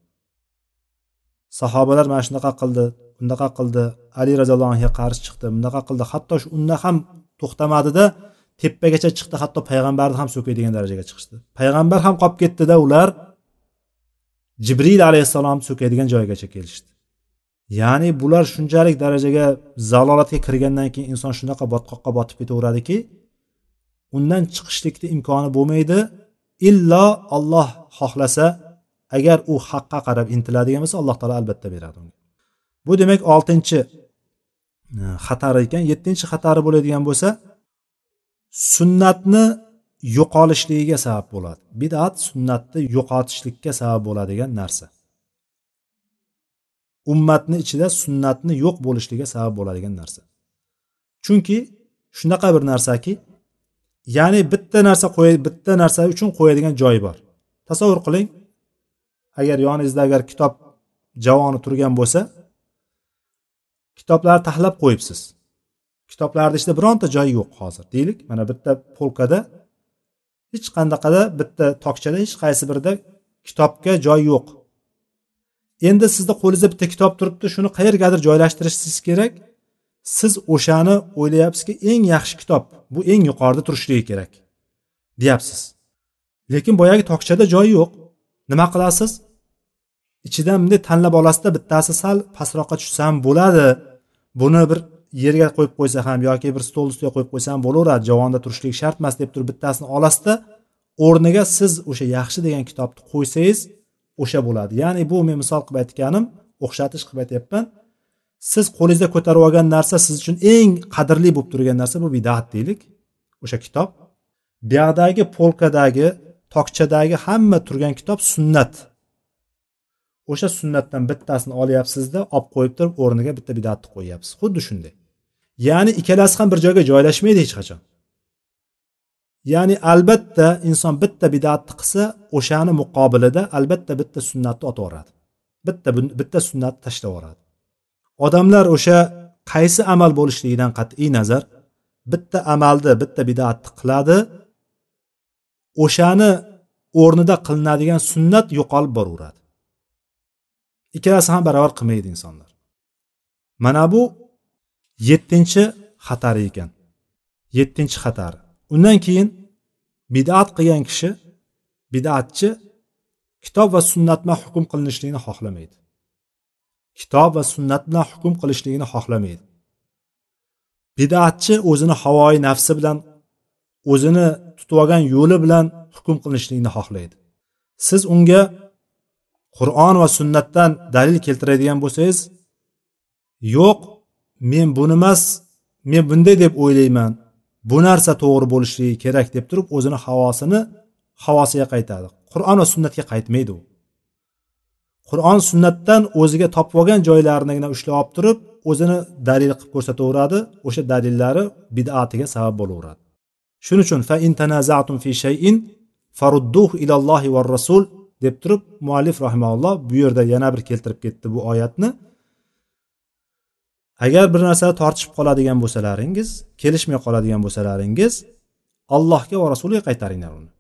Sahobalar mana shunaqa qildi bunaqa qildi ali roziyallohu anhuga qarshi chiqdi bunaqa qildi. Hatto shu unda ham to'xtamadida tepagacha chiqdi hatto payg'ambarni ham so'kadigan darajaga chiqishdi. Payg'ambar ham qolib ketdida ular jibril alayhissalomni so'kadigan joygacha kelishdi. Ya'ni bular shunchalik darajaga zalolatga kirgandan keyin inson shunaqa botqoqqa botib ketaveradiki undan chiqishlikni imkoni bo'lmaydi illo olloh xohlasa agar u haqqa qarab intiladigan bo'lsa alloh taolo albatta beradi unga. Bu demak oltinchi e, xatari ekan. Yettinchi xatari bo'ladigan bo'lsa sunnatni yo'qolishligiga sabab bo'ladi. Bidat sunnatni yo'qotishlikka sabab bo'ladigan narsa. Ummatni ichida sunnatni yo'q bo'lishligiga sabab bo'ladigan narsa. Chunki shunaqa bir narsaki ya'ni bitta narsa qo'y bitta narsa uchun qo'yadigan joy bor. Tasavvur qiling. Agar yoningizda agar kitob javoni turgan bo'lsa kitoblarni taxlab qo'yibsiz. Kitoblarni ichida bironta joyi yo'q hozir deylik. Mana bitta polkada hech qandaqada bitta tokchada hech qaysi birida kitobga joy yo'q. Endi sizni qo'lingizda bitta kitob turibdi shuni qayergadir joylashtirishingiz kerak? Siz o'shani o'ylayapsizki eng yaxshi kitob bu eng yuqorida turishligi kerak deyapsiz. Lekin boyagi tokchada joy yo'q. Nima qilasiz? Ichidan bunday tanlab olasizda bittasi sal pastroqqa tushsa ham bo'ladi. Buni bir yerga qo'yib qo'ysa ham yoki bir stol ustiga qo'yib qo'ysa ham bo'laveradi. Javonda turishlik shart emas deb turib bittasini olasizda o'rniga siz o'sha yaxshi degan kitobni qo'ysangiz o'sha bo'ladi. Ya'ni bu men misol qilib aytganim o'xshatish qilib aytyapman. Siz qo'lingizda ko'tarib olgan narsa siz uchun eng qadrli bo'lib turgan narsa bu bidat deylik. O'sha kitob. Buyoqdagi polkadagi tokchadagi hamma turgan kitob sunnat. O'sha sunnatdan bittasini olyapsizda olib qo'yib turib o'rniga bitta bidatni qo'yyapsiz. Xuddi shunday. Ya'ni ikkalasi ham bir joyga joylashmaydi hech qachon. Ya'ni albatta inson bitta bidatni qilsa o'shani muqobilida albatta bitta sunnatni otib yuboradi bitta bitta sunnatni tashlab yuboradi odamlar o'sha qaysi amal bo'lishligidan qat'iy nazar bitta amalni bitta bidatni qiladi o'shani o'rnida qilinadigan sunnat yo'qolib boraveradi. Ikkalasi ham barobar qilmaydi insonlar. Mana bu yettinchi xatari ekan. Yettinchi xatari undan keyin bidat qilgan kishi bidatchi kitob va sunnatma hukm qilinishligini xohlamaydi. Kitob va sunnat bilan hukm qilishligini xohlamaydi. Bidatchi o'zini havoyi nafsi bilan o'zini tutib olgan yo'li bilan hukm qilinishlikni xohlaydi. Siz unga qur'on va sunnatdan dalil keltiradigan bo'lsangiz yo'q men buni emas men bunday deb o'ylayman bu narsa to'g'ri bo'lishligi kerak deb turib o'zini havosini havosiga qaytadi. Qur'on va sunnatga qaytmaydi u. qur'on sunnatdan o'ziga topib olgan joylarinigina ushlab olib turib o'zini dalil qilib ko'rsataveradi. O'sha dalillari bidatiga sabab bo'laveradi. Shuning uchun fa in tanazatum fi shayin farudduh ilallohi va rasul deb turib muallif rahimaulloh bu yerda yana bir keltirib ketdi bu oyatni. Agar bir narsada tortishib qoladigan bo'lsalaringiz kelishmay qoladigan bo'lsalaringiz allohga va rasuliga qaytaringlar uni.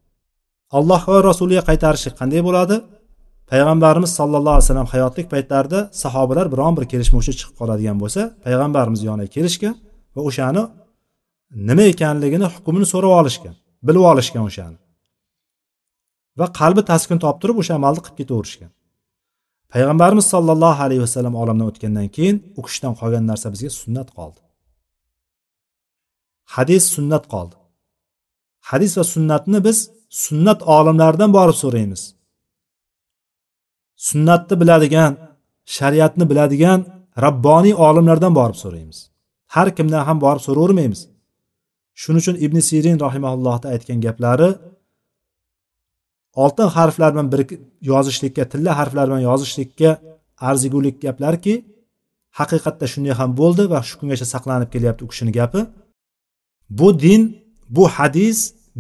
Alloh va rasuliga qaytarishlik qanday bo'ladi? Payg'ambarimiz sallallohu alayhi vasallam hayotlik paytlarida sahobalar biron bir kelishmovchi chiqib qoladigan bo'lsa payg'ambarimiz yoniga kelishgan va o'shani nima ekanligini hukmini so'rab olishgan bilib olishgan o'shani. Va qalbi taskin topib turib o'sha amalni qilib ketaverishgan. Payg'ambarimiz sollallohu alayhi vasallam olamdan o'tgandan keyin u kishidan qolgan narsa bizga sunnat qoldi. Hadis sunnat qoldi. Hadis va sunnatni biz sunnat olimlaridan borib so'raymiz. Sunnatni biladigan shariatni biladigan rabboniy olimlardan borib so'raymiz. Har kimdan ham borib so'ravermaymiz. Shuning uchun ibn sirin rahimaullohni aytgan gaplari oltin harflar bilan bir yozishlikka tilla harflar bilan yozishlikka arzigulik gaplarki haqiqatda shunday ham bo'ldi va shu kungacha saqlanib kelyapti u kishini gapi. Bu din bu hadis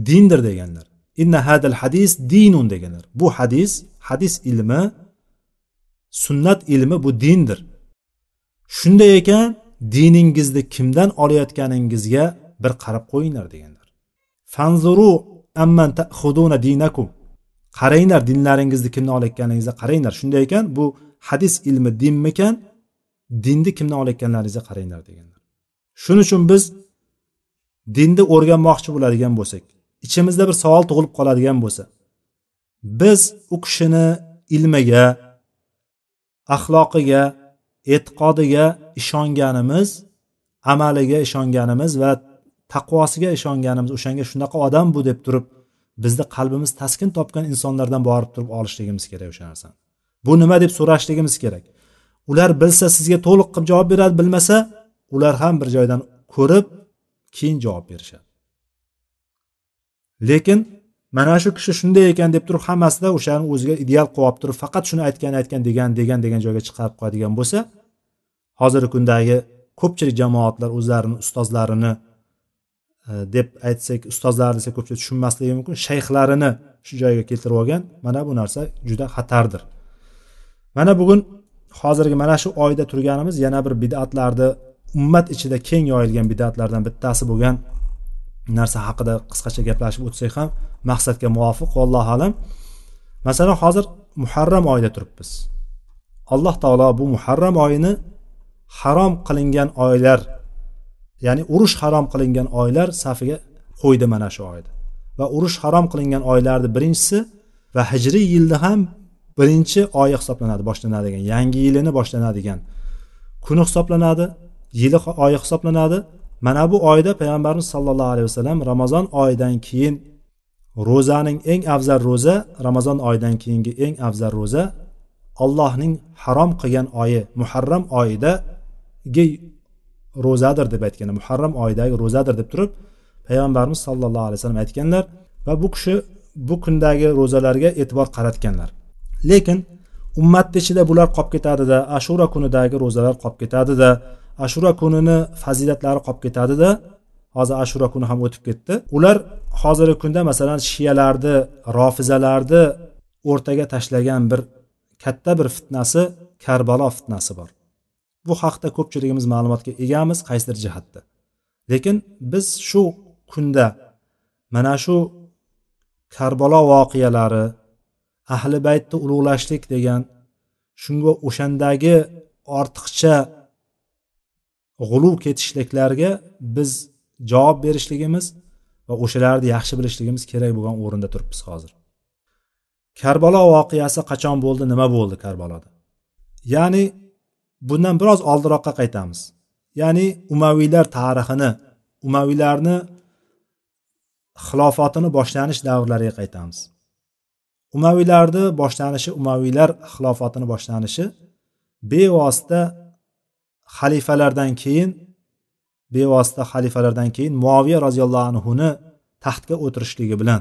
dindir deganlar. Inna hadal hadis dinun deganlar. Bu hadis hadis ilmi sunnat ilmi bu dindir. Shunday ekan diningizni kimdan olayotganingizga bir qarab qo'yinglar deganlar. Fanzuru amman tahuduna dinakum. Qaranglar dinlaringizni kimdan olayotganingizga qaranglar. Shunday ekan bu hadis ilmi dinmikan dinni kimdan olayotganlaringizga qaranglar deganlar. Shuning uchun biz dinni o'rganmoqchi bo'ladigan bo'lsak ichimizda bir savol tug'ilib qoladigan bo'lsa biz u kishini ilmiga axloqiga e'tiqodiga ishonganimiz amaliga ishonganimiz va taqvosiga ishonganimiz o'shanga shunaqa odam bu deb turib bizni qalbimiz taskin topgan insonlardan borib turib olishligimiz kerak o'sha narsani. Bu nima deb so'rashligimiz kerak? Ular bilsa sizga to'liq qilib javob beradi bilmasa ular ham bir joydan ko'rib keyin javob berishadi. Lekin mana shu kishi shunday ekan deb turib hammasida o'shani o'ziga ideal qilib olib turib faqat shuni aytgan aytgan degan degan degan joyga chiqarib qo'yadigan bo'lsa hozirgi kundagi ko'pchilik jamoatlar o'zlarini ustozlarini e, deb aytsak ustozlar desak ko'pchilik tushunmasligi mumkin shayxlarini shu joyga keltirib olgan mana bu narsa juda xatardir. Mana bugun hozirgi mana shu oyda turganimiz yana bir bidatlarni ummat ichida keng yoyilgan bidatlardan bittasi bo'lgan narsa haqida qisqacha gaplashib o'tsak ham maqsadga muvofiq vallohu alam. Masalan hozir muharram oyida turibmiz. Alloh taolo bu muharram oyini harom qilingan oylar ya'ni urush harom qilingan oylar safiga qo'ydi mana shu oyda. Va urush harom qilingan oylarni birinchisi va hijriy yilni ham birinchi oyi hisoblanadi boshlanadigan. Yangi yilini boshlanadigan kuni hisoblanadi yili oyi hisoblanadi mana bu oyda payg'ambarimiz sollallohu alayhi vasallam ramazon oyidan keyin ro'zaning eng afzal ro'za ramazon oyidan keyingi eng afzal ro'za allohning harom qilgan oyi muharram oyidagi ro'zadir deb aytgan muharram oyidagi ro'zadir deb turib payg'ambarimiz sollallohu alayhi vasallam aytganlar va bu kishi bu kundagi ro'zalarga e'tibor qaratganlar. Lekin ummatni ichida bular qolib ketadida ashura kunidagi ro'zalar qolib ketadida ashura kunini fazilatlari qolib ketadida hozir ashura kuni ham o'tib ketdi. Ular hozirgi kunda masalan shiyalarni rofizalarni o'rtaga tashlagan bir katta bir fitnasi karbalo fitnasi bor. Bu haqda ko'pchiligimiz ma'lumotga egamiz qaysidir jihatda. Lekin biz shu kunda mana shu karbalo voqealari ahli baytni ulug'lashlik degan shunga o'shandagi ortiqcha g'uluv ketishliklarga biz javob berishligimiz va o'shalarni yaxshi bilishligimiz kerak bo'lgan o'rinda turibmiz hozir. Karbalo voqeasi qachon bo'ldi nima bo'ldi karbaloda ya'ni bundan biroz oldinroqqa qaytamiz. Ya'ni umaviylar tarixini umaviylarni xilofotini boshlanish davrlariga qaytamiz. Umaviylarni boshlanishi umaviylar xilofatini boshlanishi bevosita xalifalardan keyin bevosita xalifalardan keyin muaviya roziyallohu anhuni taxtga o'tirishligi bilan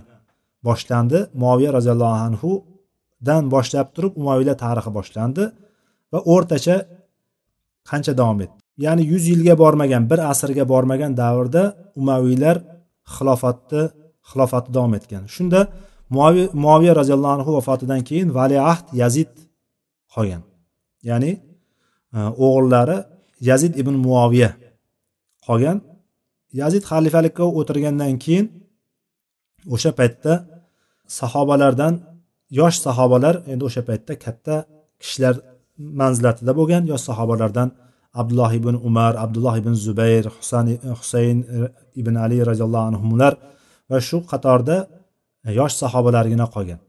boshlandi. Muaviya roziyallohu anhudan boshlab turib umaviylar tarixi boshlandi va o'rtacha qancha davom etdi? Ya'ni yuz yilga bormagan bir asrga bormagan davrda umaviylar xilofatni xilofati davom etgan. Shunda muaviya roziyallohu anhu vafotidan keyin valiahd yazid qolgan. Ya'ni e, o'g'illari yazid ibn muoviya qolgan. Yazid xalifalikka o'tirgandan keyin o'sha paytda sahobalardan yosh sahobalar endi o'sha paytda katta kishilar manzilatida bo'lgan yosh sahobalardan abdulloh ibn umar abdulloh ibn zubayr husayn ibn ali roziyallohu anhular va shu qatorda yosh sahobalargina qolgan.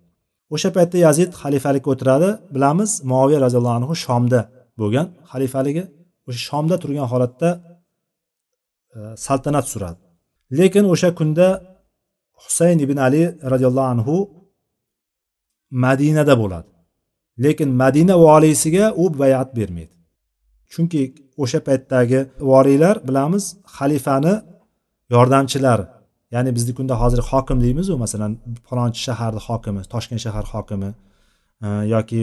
O'sha paytda yazid xalifalikka o'tiradi. Bilamiz muaviya roziyallohu anhu shomda bo'lgan xalifaligi. O'sha shomda turgan holatda e, saltanat suradi. Lekin o'sha kunda husayn ibn ali roziyallohu anhu madinada bo'ladi. Lekin madina voliysiga u bayat bermaydi. Chunki o'sha paytdagi voliylar bilamiz xalifani yordamchilari ya'ni bizni kunda hozir hokim deymizu masalan falonchi shaharni hokimi toshkent shahar hokimi e, yoki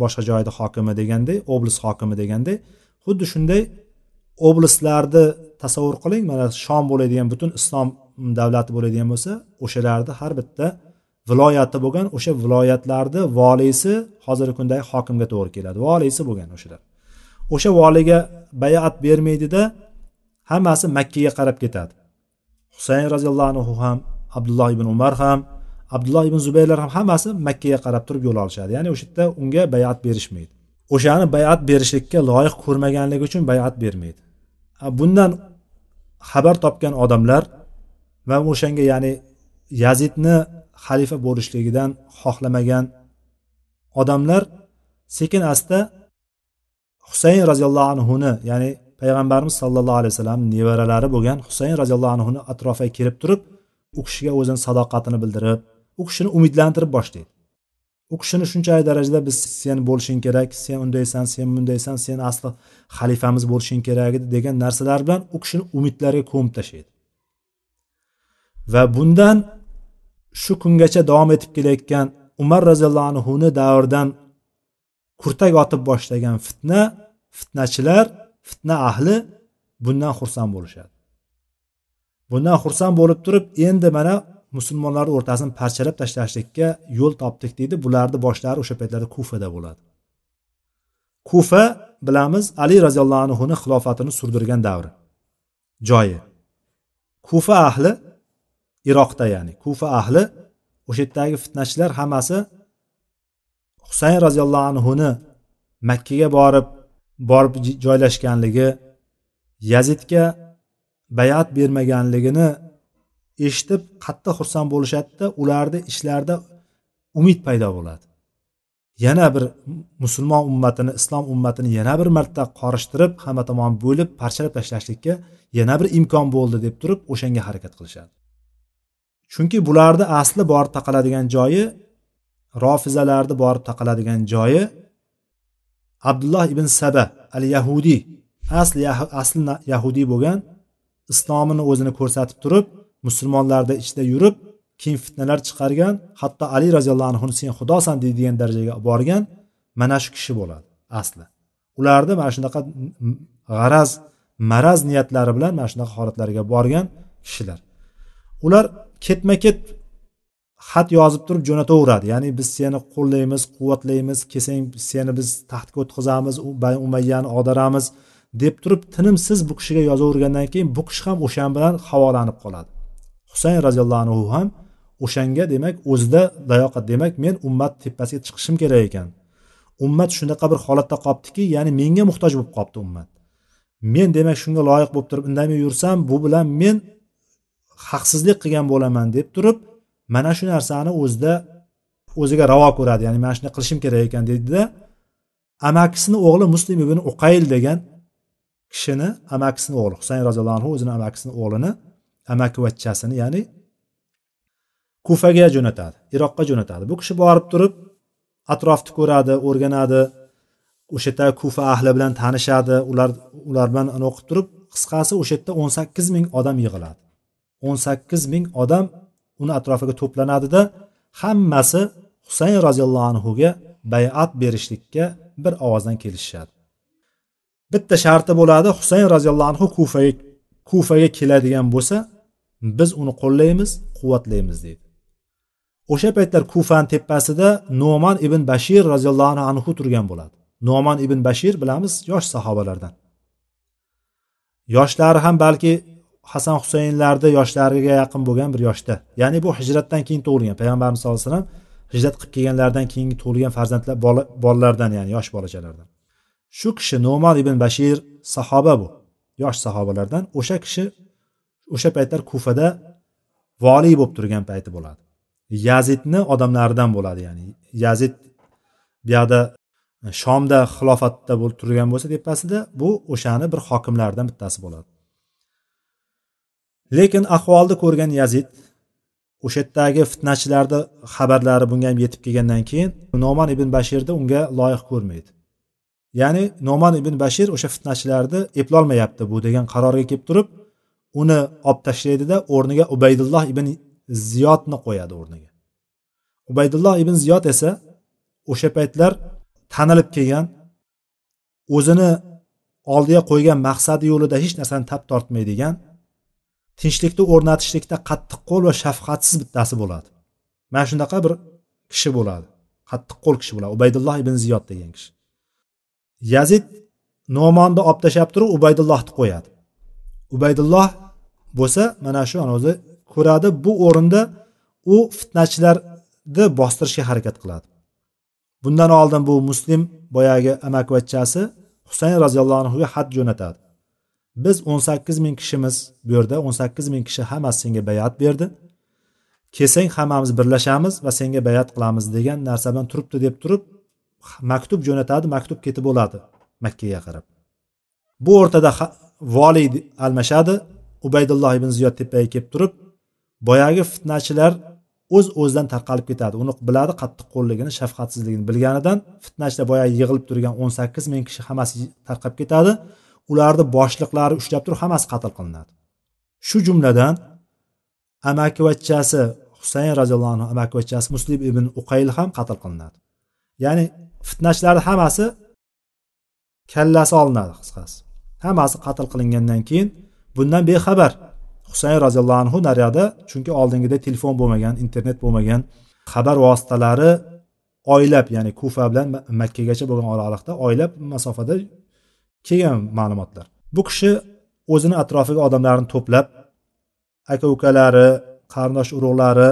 boshqa joyni hokimi deganday oblast hokimi deganday xuddi shunday oblastlarni tasavvur qiling. Mana shom bo'ladigan butun islom davlati bo'ladigan bo'lsa o'shalarni har bitta viloyati bo'lgan o'sha viloyatlarni voliysi hozirgi kundagi hokimga to'g'ri keladi. Voliysi bo'lgan o'shalar. O'sha voliyga bayat bermaydida hammasi makkaga qarab ketadi. Husayn roziyallohu anhu ham abdulloh ibn umar ham abdulloh ibn zubaylar ham hammasi makkaga qarab turib yo'l olishadi. Ya'ni o'sha yerda unga bayat berishmaydi. O'shani bayat berishlikka loyiq ko'rmaganligi uchun bayat bermaydi. Bundan xabar topgan odamlar va o'shanga ya'ni yazidni xalifa bo'lishligidan xohlamagan odamlar sekin asta husayn roziyallohu anhuni ya'ni payg'ambarimiz sollallohu alayhi vasallam nevaralari bo'lgan husayn roziyallohu anhuni atrofiga kelib turib u kishiga o'zini sadoqatini bildirib u kishini umidlantirib boshlaydi. U kishini shunchalik darajada biz sen bo'lishing kerak sen undaysan sen bundaysan sen asli xalifamiz bo'lishing kerak degan narsalar bilan u kishini umidlariga ko'mib tashlaydi. Va bundan shu kungacha davom etib kelayotgan umar roziyallohu anhuni davridan kurtak otib boshlagan fitna fitnachilar fitna ahli bundan xursand bo'lishadi. Bundan xursand bo'lib turib endi mana musulmonlarni o'rtasini parchalab tashlashlikka yo'l topdik deydi. Bularni boshlari o'sha paytlarda kufada bo'ladi. Kufa bilamiz ali roziyallohu anhuni xilofatini surdirgan davri. Joyi. Kufa ahli iroqda ya'ni kufa ahli o'sha yerdagi fitnachilar hammasi husayn roziyallohu anhuni makkaga borib borib joylashganligi yazidga bayat bermaganligini eshitib qattiq xursand bo'lishadida ularni ishlarida umid paydo bo'ladi. Yana bir musulmon ummatini islom ummatini yana bir marta qorishtirib hamma tomon bo'lib parchalab tashlashlikka yana bir imkon bo'ldi deb turib o'shanga harakat qilishadi. Chunki bularni asli borib taqaladigan joyi rofizalarni borib taqaladigan joyi abdulloh ibn saba al yahudiy asli asli yahudiy bo'lgan islomini o'zini ko'rsatib turib musulmonlarni ichida yurib keyin fitnalar chiqargan hatto ali roziyallohu anhuni sen xudosan deydigan darajaga borgan mana shu kishi bo'ladi asli. Ularni mana shunaqa g'araz maraz niyatlari bilan mana shunaqa holatlarga borgan kishilar. Ular ketma ket xat yozib turib jo'nataveradi. Ya'ni biz seni qo'llaymiz quvvatlaymiz kelsang seni biz taxtga o'tqizamiz umayyani og'daramiz deb turib tinimsiz bu kishiga yozavergandan keyin bu kishi ham o'shan bilan havolanib qoladi. Husayn roziyallohu anhu ham o'shanga demak o'zida layoqat demak men ummat tepasiga chiqishim kerak ekan. Ummat shunaqa bir holatda qolibdiki ya'ni menga muhtoj bo'lib qolibdi ummat. Men demak shunga loyiq bo'lib turib indamay yursam bu bilan men haqsizlik qilgan bo'laman deb turib mana shu narsani o'zida o'ziga ravo ko'radi ya'ni mana shuni qilishim kerak ekan deydida amakisini o'g'li muslim ibn uqayl degan kishini amakisini o'g'li husayn roziyallohu anhu o'zini amakisini o'g'lini amakivachchasini ya'ni kufaga jo'natadi iroqqa jo'natadi. Bu kishi borib turib atrofni ko'radi o'rganadi o'sha yerda kufa ahli bilan tanishadi. Ular ular bilan o'qib turib qisqasi o'sha yerda o'n sakkiz ming odam yig'iladi. o'n sakkiz ming odam uni atrofiga to'planadida hammasi husayn roziyallohu anhuga bayat berishlikka bir ovozdan kelishishadi. Bitta sharti bo'ladi husayn roziyallohu anhu kufaga kufaga keladigan bo'lsa biz uni qo'llaymiz quvvatlaymiz deydi. O'sha paytlar kufani tepasida no'man ibn bashir roziyallohu anhu turgan bo'ladi. No'man ibn bashir bilamiz yosh sahobalardan. Yoshlari ham balki hasan husaynlarni yoshlariga yaqin bo'lgan bir yoshda. Ya'ni bu hijratdan keyin tug'ilgan payg'ambarimiz sallallohu alayhi vasallam hijrat qilib kelganlaridan keyin tug'ilgan farzandlar bolalardan ya'ni yosh bolachalardan. Shu kishi no'man ibn bashir sahoba bu yosh sahobalardan. O'sha kishi o'sha paytlar kufada voliy bo'lib turgan payti bo'ladi. Yazidni odamlaridan bo'ladi ya'ni yazid buyoqda e, shomda xilofatda bo'lib turgan bo'lsa tepasida bu o'shani bir hokimlaridan bittasi bo'ladi. Lekin ahvolni ko'rgan yazid o'sha yerdagi fitnachilarni xabarlari bunga ham yetib kelgandan keyin noman ibn bashirni unga loyiq ko'rmaydi. Ya'ni noman ibn bashir o'sha fitnachilarni eplolmayapti bu degan qarorga kelib turib uni olib tashlaydida o'rniga ubaydulloh ibn ziyodni qo'yadi o'rniga. Ubaydulloh ibn ziyod esa o'sha paytlar tanilib kelgan o'zini oldiga qo'ygan maqsadi yo'lida hech narsani tap tortmaydigan tinchlikni o'rnatishlikda qattiq qo'l va shafqatsiz bittasi bo'ladi. Mana shunaqa bir kishi bo'ladi qattiq qo'l kishi bo'ladi ubaydulloh ibn ziyod degan kishi. Yazid nomonni olib tashlab turib ubaydullohni qo'yadi. Ubaydulloh bo'lsa mana shu o'zi ko'radi bu o'rinda u fitnachilarni bostirishga harakat qiladi. Bundan oldin bu muslim boyagi amakivachchasi husayn roziyallohu anhuga xat jo'natadi. Biz o'n sakkiz ming kishimiz bu yerda o'n sakkiz ming kishi hammasi senga bayat berdi. Kelsang hammamiz birlashamiz va senga bayat qilamiz degan narsa bilan turibdi deb turib maktub jo'natadi maktub ketib bo'ladi makkaga qarab. Bu o'rtada voliy almashadi. Ubaydulloh ibn ziyod tepaga kelib turib boyagi fitnachilar o'z uz o'zidan tarqalib ketadi. Uni biladi qattiq qo'lligini shafqatsizligini bilganidan fitnachilar boyagi yig'ilib turgan o'n sakkiz ming kishi hammasi tarqab ketadi. Ularni boshliqlari ushlab turib hammasi qatl qilinadi. Shu jumladan amakivachchasi husayn roziyallohu anhu amakivachchasi muslim ibn uqayl ham qatl qilinadi. Ya'ni fitnachilarni hammasi kallasi olinadi qisqasi. Hammasi qatl qilingandan keyin bundan bexabar husayn roziyallohu anhu naryoqda chunki oldingida telefon bo'lmagan internet bo'lmagan xabar vositalari oylab ya'ni kufa bilan makkagacha bo'lgan oraliqda oylab masofada kelgan ma'lumotlar. Bu kishi o'zini atrofiga odamlarni to'plab aka ukalari qarindosh urug'lari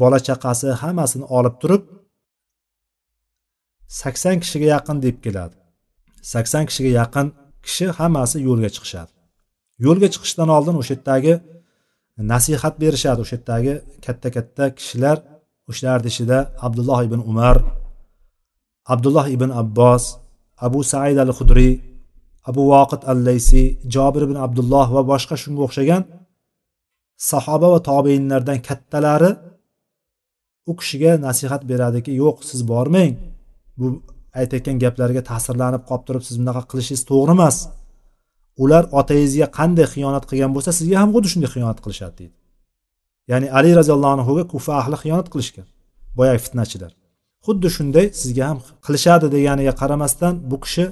bola chaqasi hammasini olib turib sakson kishiga yaqin deb keladi. Sakson kishiga yaqin kishi hammasi yo'lga chiqishadi. Yo'lga chiqishdan oldin o'sha yerdagi nasihat berishadi. O'sha yerdagi katta katta kishilar o'shalarni ichida abdulloh ibn umar abdulloh ibn abbos abu said al hudriy abu voqid al laysiy jobir ibn abdulloh va boshqa shunga o'xshagan sahoba va tobeinlardan kattalari u kishiga nasihat beradiki yo'q siz bormang. Bu aytayotgan gaplarga ta'sirlanib qolib turib siz bunaqa qilishingiz to'g'ri emas. Ular otangizga qanday xiyonat qilgan bo'lsa sizga ham xuddi shunday xiyonat qilishadi deydi. Ya'ni ali roziyallohu anhuga kufa ahli xiyonat qilishgan boyagi fitnachilar. Xuddi shunday sizga ham qilishadi deganiga qaramasdan bu kishi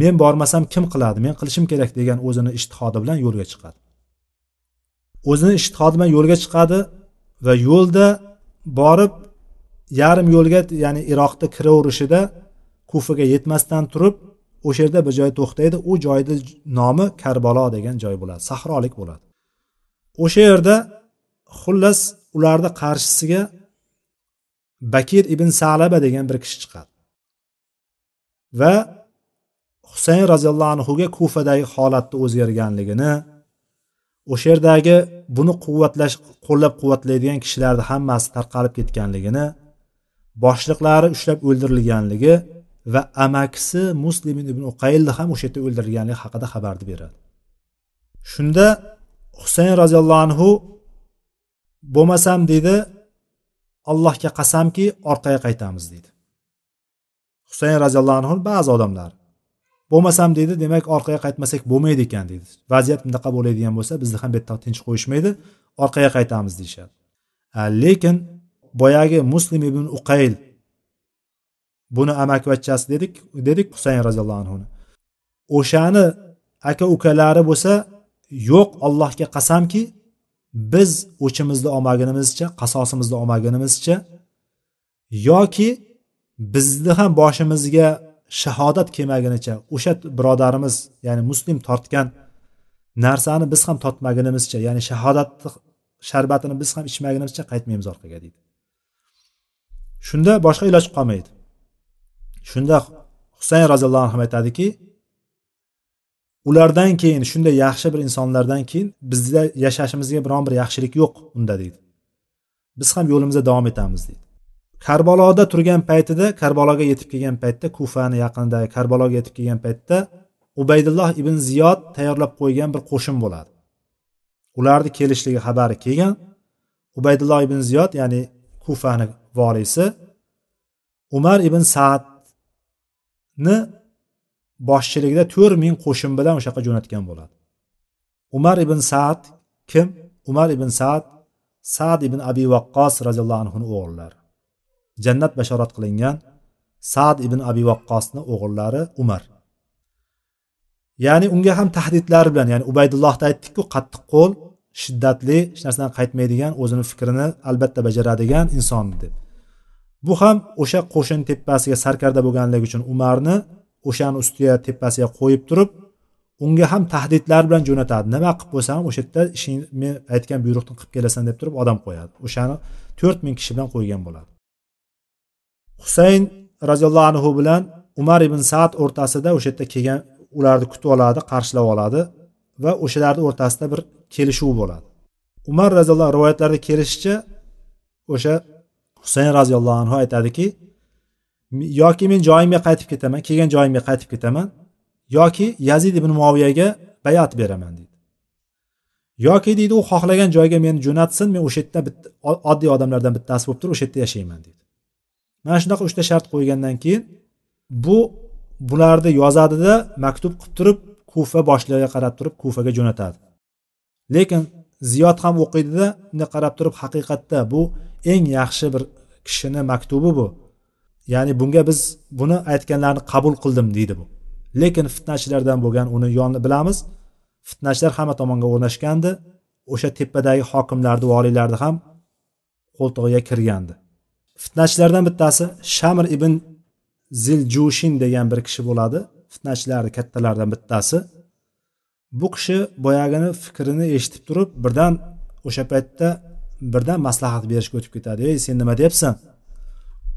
men bormasam kim qiladi? Men qilishim kerak degan o'zini ishtihodi bilan yo'lga chiqadi. O'zini ishtihodi bilan yo'lga chiqadi va yo'lda borib yarim yo'lga ya'ni iroqda kiraverishida kufaga yetmasdan turib o'sha yerda bir joy to'xtaydi. U joyni nomi karbalo degan joy bo'ladi. Sahrolik bo'ladi. O'sha yerda xullas ularni qarshisiga bakir ibn salaba degan bir kishi chiqadi. Va husayn roziyallohu anhuga kufadagi holatni o'zgarganligini o'sha yerdagi buni quvvatlash qo'llab quvvatlaydigan kishilarni hammasi tarqalib ketganligini boshliqlari ushlab o'ldirilganligi va amakisi muslim ibn uqaylni ham o'sha yerda o'ldirilganligi haqida xabarni beradi. Shunda husayn roziyallohu anhu bo'lmasam deydi allohga qasamki orqaga qaytamiz deydi husayn roziyallohu anhu ba'zi odamlar bo'lmasam deydi demak orqaga qaytmasak bo'lmaydi ekan deydi vaziyat bunaqa bo'ladigan bo'lsa bizni ham bu yerda tinch qo'yishmaydi orqaga qaytamiz deyishadi. Lekin boyagi muslim ibn uqayl buni amakivachchasi dedik dedik husayn roziyallohu anhuni. O'shani aka ukalari bo'lsa yo'q allohga qasamki biz o'chimizni olmagunimizcha qasosimizni olmagunimizcha yoki bizni ham boshimizga shahodat kelmagunicha o'sha birodarimiz ya'ni muslim tortgan narsani biz ham totmagunimizcha ya'ni shahodat sharbatini biz ham ichmagunimizcha qaytmaymiz orqaga deydi. Shunda boshqa iloj qolmaydi. Shunda husayn roziyallohu anhu aytadiki ulardan keyin shunday yaxshi bir insonlardan keyin bizda yashashimizga biron bir yaxshilik yo'q unda deydi. Biz ham yo'limizda davom etamiz deydi. Karbaloda turgan paytida karbaloga yetib kelgan paytda kufani yaqinidagi karbaloga yetib kelgan paytda ubaydulloh ibn ziyod tayyorlab qo'ygan bir qo'shin bo'ladi. Ularni kelishligi xabari kelgan. Ubaydulloh ibn ziyod ya'ni kufani voliysi umar ibn saad ni boshchiligida to'rt ming qo'shin bilan o'sha yoqqa jo'natgan bo'ladi. Umar ibn saad kim? Umar ibn saad saad ibn abi vaqqos roziyallohu anhuni o'g'illari. Jannat bashorat qilingan saad ibn abi vaqqosni o'g'illari umar. Ya'ni unga ham tahdidlar bilan ya'ni ubaydullohda aytdikku qattiq qo'l shiddatli hech narsadan qaytmaydigan o'zini fikrini albatta bajaradigan inson deb. Bu ham o'sha qo'shin tepasiga sarkarda bo'lganligi uchun umarni o'shani ustiga tepasiga qo'yib turib unga ham tahdidlar bilan jo'natadi. Nima qilib bo'lsa ham o'sha yerda ishing men aytgan buyruqni qilib kelasan deb turib odam qo'yadi. O'shani to'rt ming kishi bilan qo'ygan bo'ladi. Husayn roziyallohu anhu bilan umar ibn saad o'rtasida o'sha yerda kelgan ularni kutib oladi qarshilab oladi va o'shalarni o'rtasida bir kelishuv bo'ladi. Umar roziyallohu rivoyatlarda kelishicha o'sha husayn roziyallohu anhu aytadiki yoki men joyimga qaytib ketaman kelgan joyimga qaytib ketaman yoki yazid ibn muaviyaga bayat beraman deydi yoki deydi u xohlagan joyga meni jo'natsin men o'sha yerda oddiy odamlardan bittasi bo'lib turib o'sha yerda yashayman deydi mana shunaqa uchta shart qo'ygandan keyin bu bularni yozadida maktub qilib turib kufa boshlig'iga qarab turib kufaga jo'natadi. Lekin ziyod ham o'qiydida bunday qarab turib haqiqatda bu eng yaxshi bir kishini maktubi bu. Ya'ni bunga biz buni aytganlarini qabul qildim deydi bu. Lekin fitnachilardan bo'lgan uni yonni bilamiz. Fitnachilar hamma tomonga o'rnashgandi. O'sha tepadagi hokimlarni voliylarni ham qo'ltig'iga kirgandi. Fitnachilardan bittasi shamr ibn ziljushin degan bir kishi bo'ladi. Fitnachilarni kattalaridan bittasi bu kishi boyagini fikrini eshitib turib birdan o'sha paytda birdan maslahat berishga o'tib ketadi. Ey sen nima deyapsan?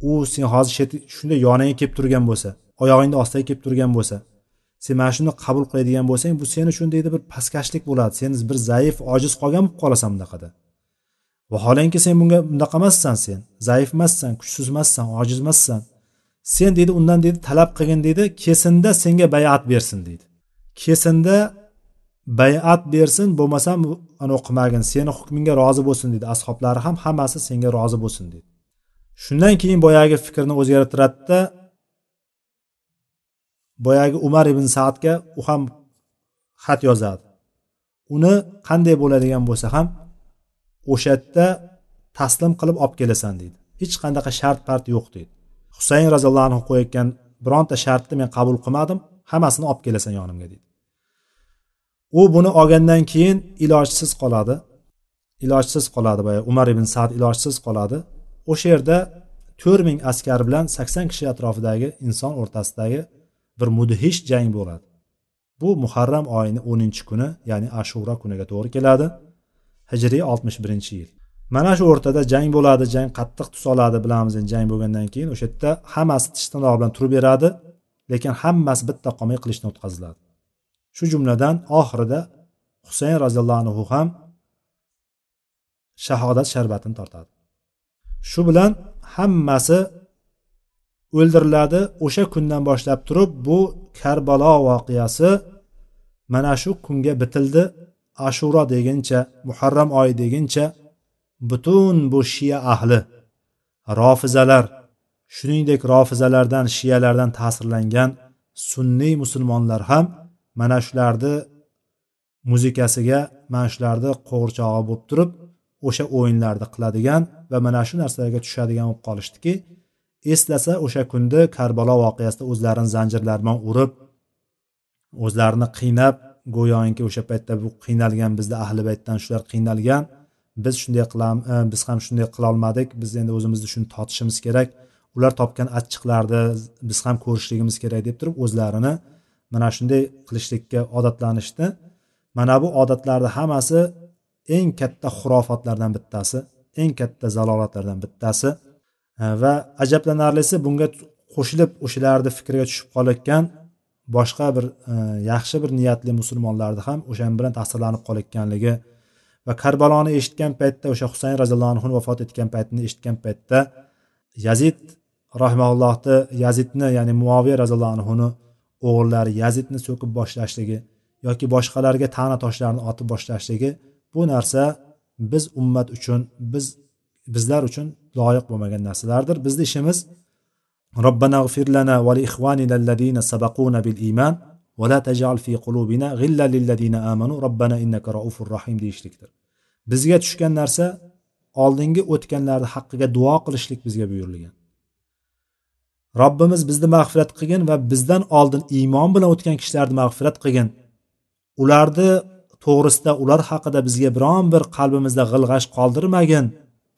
U sen hozir shunday yoningga kelib turgan bo'lsa oyog'ingni ostiga kelib turgan bo'lsa sen mana shuni qabul qiladigan bo'lsang bu sen uchun deydi bir pastkashlik bo'ladi. Sen bir zaif ojiz qolgan bo'lib qolasan bunaqada. Vaholanki sen bunga bunaqa emassan sen. Zaif emassan kuchsiz emassan ojiz emassan sen deydi undan deydi talab qilgin deydi kesinda senga bayat bersin deydi. Kesinda bayat bersin bo'lmasam anavi qilmagin seni hukmingga rozi bo'lsin deydi. Ashoblari ham hammasi senga rozi bo'lsin deydi. Shundan keyin boyagi fikrni o'zgartiradida boyagi umar ibn saadga u ham xat yozadi. Uni qanday bo'ladigan bo'lsa ham o'sha yerda taslim qilib olib kelasan deydi. Hech qanaqa shart part yo'q deydi. Husayn roziyallohu anhu qo'yayotgan bironta shartni men qabul qilmadim hammasini olib kelasan yonimga deydi. U buni olgandan keyin ilojsiz qoladi. Ilojsiz qoladi boya umar ibn sad ilojsiz qoladi. O'sha yerda to'rt ming askar bilan sakson kishi atrofidagi inson o'rtasidagi bir mudhish jang bo'ladi. Bu muharram oyini o'ninchi kuni ya'ni ashura kuniga to'g'ri keladi. Hijriy oltmish birinchi yil. Mana shu o'rtada jang bo'ladi jang qattiq tus oladi bilamiz endi jang bo'lgandan keyin o'sha yerda hammasi tish bilan turib beradi lekin hammasi bitta qolmay qilichdan o'tkaziladi. Shu jumladan oxirida husayn roziyallohu anhu ham shahodat sharbatini tortadi. Shu bilan hammasi o'ldiriladi. O'sha kundan boshlab turib bu karbalo voqeasi mana shu kunga bitildi. Ashuro deguncha muharram oyi deguncha butun bu shiya ahli rofizalar shuningdek rofizalardan shiyalardan ta'sirlangan sunniy musulmonlar ham mana shularni muzikasiga mana shularni qo'g'irchog'i bo'lib turib o'sha o'yinlarni qiladigan va mana shu narsalarga tushadigan bo'lib qolishdiki eslasa o'sha kunni karbalo voqeasida o'zlarini zanjirlar bilan urib o'zlarini qiynab go'yoki o'sha paytda bu qiynalgan bizda ahli baytdan shular qiynalgan biz shunday qilamiz e, biz ham shunday qilolmadik biz endi o'zimizni shuni totishimiz kerak ular topgan achchiqlarni biz ham ko'rishligimiz kerak deb turib o'zlarini mana shunday qilishlikka odatlanishdi. Mana bu odatlarni hammasi eng katta xurofotlardan bittasi eng katta zalolatlardan bittasi. E, va ajablanarlisi bunga qo'shilib o'shalarni fikriga tushib qolayotgan boshqa bir e, yaxshi bir niyatli musulmonlarni ham o'shan bilan ta'sirlanib qolayotganligi va karbaloni eshitgan paytda o'sha husayn roziyallohu anhu vafot etgan paytini eshitgan paytda yazid rahimallohni yazidni ya'ni muoviya roziyallohu anhuni o'g'illari yazidni so'kib boshlashligi yoki boshqalarga ta'na toshlarni otib boshlashligi bu narsa biz ummat uchun biz bizlar uchun loyiq bo'lmagan narsalardir. Bizni ishimiz ربنا اغفر lana va الذين سبقونا بالإيمان sabaquna bil في va la tajal fi qulubina إنك رؤوف amanu innaka raufur rahim deyishlikdir. Bizga tushgan narsa oldingi o'tganlarni haqqiga duo qilishlik bizga buyurilgan. Robbimiz bizni mag'firat qilgin va bizdan oldin iymon bilan o'tgan kishilarni mag'firat qilgin. Ularni to'g'risida ular haqida bizga biron bir qalbimizda g'ilg'ash qoldirmagin.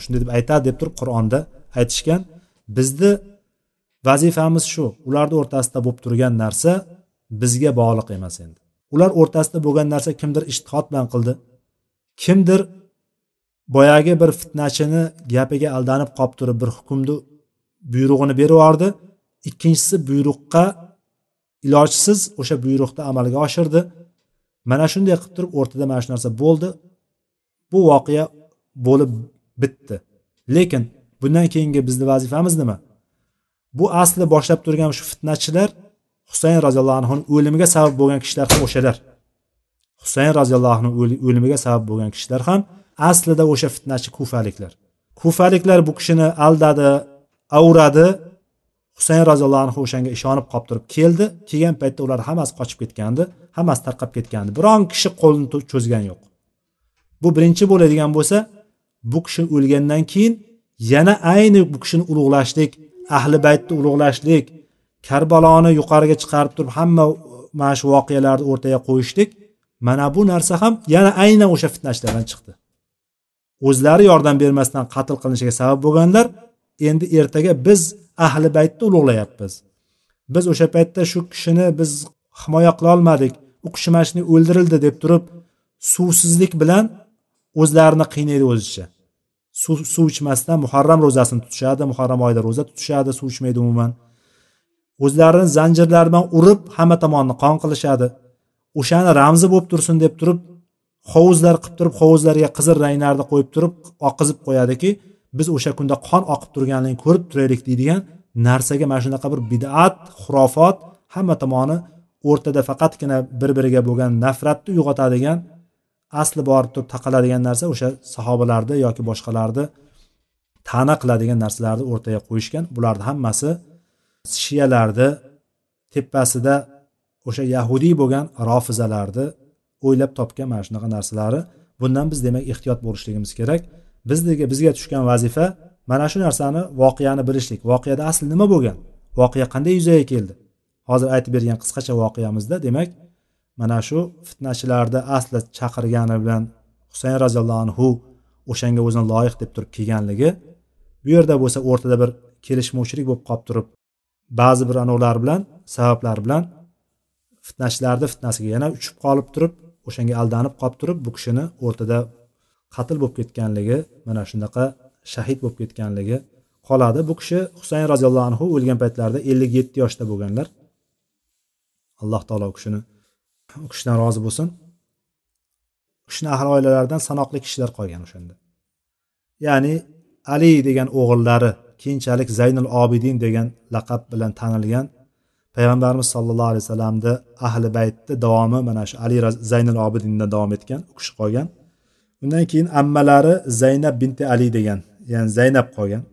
Shunday deb aytadi deb turib qur'onda aytishgan. Bizni vazifamiz shu ularni o'rtasida bo'lib turgan narsa bizga bog'liq emas endi. Ular o'rtasida bo'lgan narsa kimdir ishtihod bilan qildi. Kimdir boyagi bir fitnachini gapiga aldanib qolib turib bir hukmni buyrug'ini berib yubordi. Ikkinchisi buyruqqa ilojsiz o'sha buyruqni amalga oshirdi. Mana shunday qilib turib o'rtada mana shu narsa bo'ldi. Bu voqea bo'lib bitdi. Lekin bundan keyingi bizni vazifamiz nima? Bu asli boshlab turgan shu fitnachilar husayn roziyallohu anhuni o'limiga sabab bo'lgan kishilar ham o'shalar husayn roziyallohu anhu o'limiga sabab bo'lgan kishilar ham aslida o'sha fitnachi kufaliklar. Kufaliklar bu kishini aldadi avradi husayn roziyallohu anhu o'shanga ishonib qolib turib keldi. Kelgan paytda ular hammasi qochib ketgandi hammasi tarqab ketgandi. Biron kishi qo'lini cho'zgani yo'q. Bu birinchi bo'ladigan bo'lsa bu kishi o'lgandan keyin yana ayni bu kishini ulug'lashlik ahli baytni ulug'lashlik karbaloni yuqoriga chiqarib turib hamma mana shu voqealarni o'rtaga qo'yishlik mana bu narsa ham yana aynan o'sha fitnachilardan chiqdi. O'zlari yordam bermasdan qatl qilinishiga sabab bo'lganlar endi ertaga biz ahli baytni ulug'layapmiz. Biz o'sha paytda shu kishini biz himoya qilolmadik u kishi mana shunday o'ldirildi deb turib suvsizlik bilan o'zlarini qiynaydi o'zicha suv suv ichmasdan muharram ro'zasini tutishadi muharram oyida ro'za tutishadi suv ichmaydi umuman. O'zlarini zanjirlar bilan urib hamma tomonni qon qilishadi. O'shani ramzi bo'lib tursin deb turib hovuzlar qilib turib hovuzlarga qizil ranglarni qo'yib turib oqizib qo'yadiki biz o'sha kunda qon oqib turganligini ko'rib turaylik deydigan narsaga mana shunaqa bir bidat xurofot hamma tomoni o'rtada faqatgina bir biriga bo'lgan nafratni uyg'otadigan asli borib turib taqaladigan narsa o'sha sahobalarni yoki boshqalarni ta'na qiladigan narsalarni o'rtaga qo'yishgan. Bularni hammasi shiyalarni tepasida o'sha yahudiy bo'lgan rofizalarni o'ylab topgan mana shunaqa narsalari. Bundan biz demak ehtiyot bo'lishligimiz kerak. Bizga bizga tushgan vazifa mana shu narsani voqeani bilishlik. Voqeada asli nima bo'lgan? Voqea qanday yuzaga keldi? Hozir aytib bergan qisqacha voqeamizda demak mana shu fitnachilarni asli chaqirgani bilan husayn roziyallohu anhu o'shanga o'zini loyiq deb turib kelganligi bu yerda bo'lsa o'rtada bir kelishmovchilik bo'lib qolib turib ba'zi bir anovlar bilan sabablar bilan fitnachilarni fitnasiga yana uchib qolib turib o'shanga aldanib qolib turib bu kishini o'rtada qatl bo'lib ketganligi mana shunaqa shahid bo'lib ketganligi qoladi. Bu kishi husayn roziyallohu anhu o'lgan paytlarida ellik yetti yoshda bo'lganlar. Alloh taolo u kishini u kishidan rozi bo'lsin. U kishini ahli oilalaridan sanoqli kishilar qolgan o'shanda. Ya'ni ali degan o'g'illari keyinchalik zaynul obidin degan laqab bilan tanilgan payg'ambarimiz sollallohu alayhi vasallamni ahli baytni davomi mana shu ali zaynul obidindan davom etgan u kishi qolgan. Undan keyin ammalari zaynab binti ali degan ya'ni zaynab qolgan.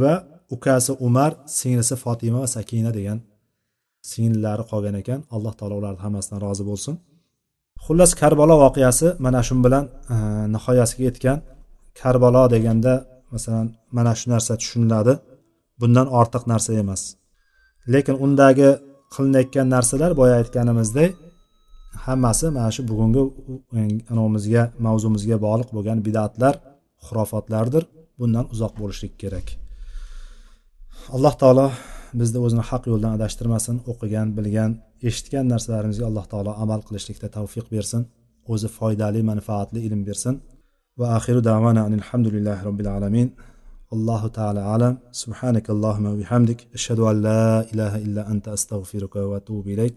Va ukasi umar singlisi fotima va sakina degan singillari qolgan ekan. Alloh taolo ularni hammasidan rozi bo'lsin. Xullas karbalo voqeasi mana shu bilan e, nihoyasiga yetgan. Karbalo deganda masalan mana shu narsa tushuniladi. Bundan ortiq narsa emas. Lekin undagi qilinayotgan narsalar boya aytganimizdek hammasi mana shu bugungi anovimizga mavzumizga bog'liq bo'lgan bidatlar xurofotlardir. Bundan uzoq bo'lishlik kerak. Alloh taolo bizni o'zini haq yo'ldan adashtirmasin o'qigan bilgan eshitgan narsalarimizga alloh taolo amal qilishlikda tavfiq bersin o'zi foydali manfaatli ilm bersin. Va axiru davana alhamdulillahi robbil alamin. Allohu taala alam. Subhanakallohumma bihamdik. Ashhadu an la ilaha illa anta astag'firuka va atubu ilayk.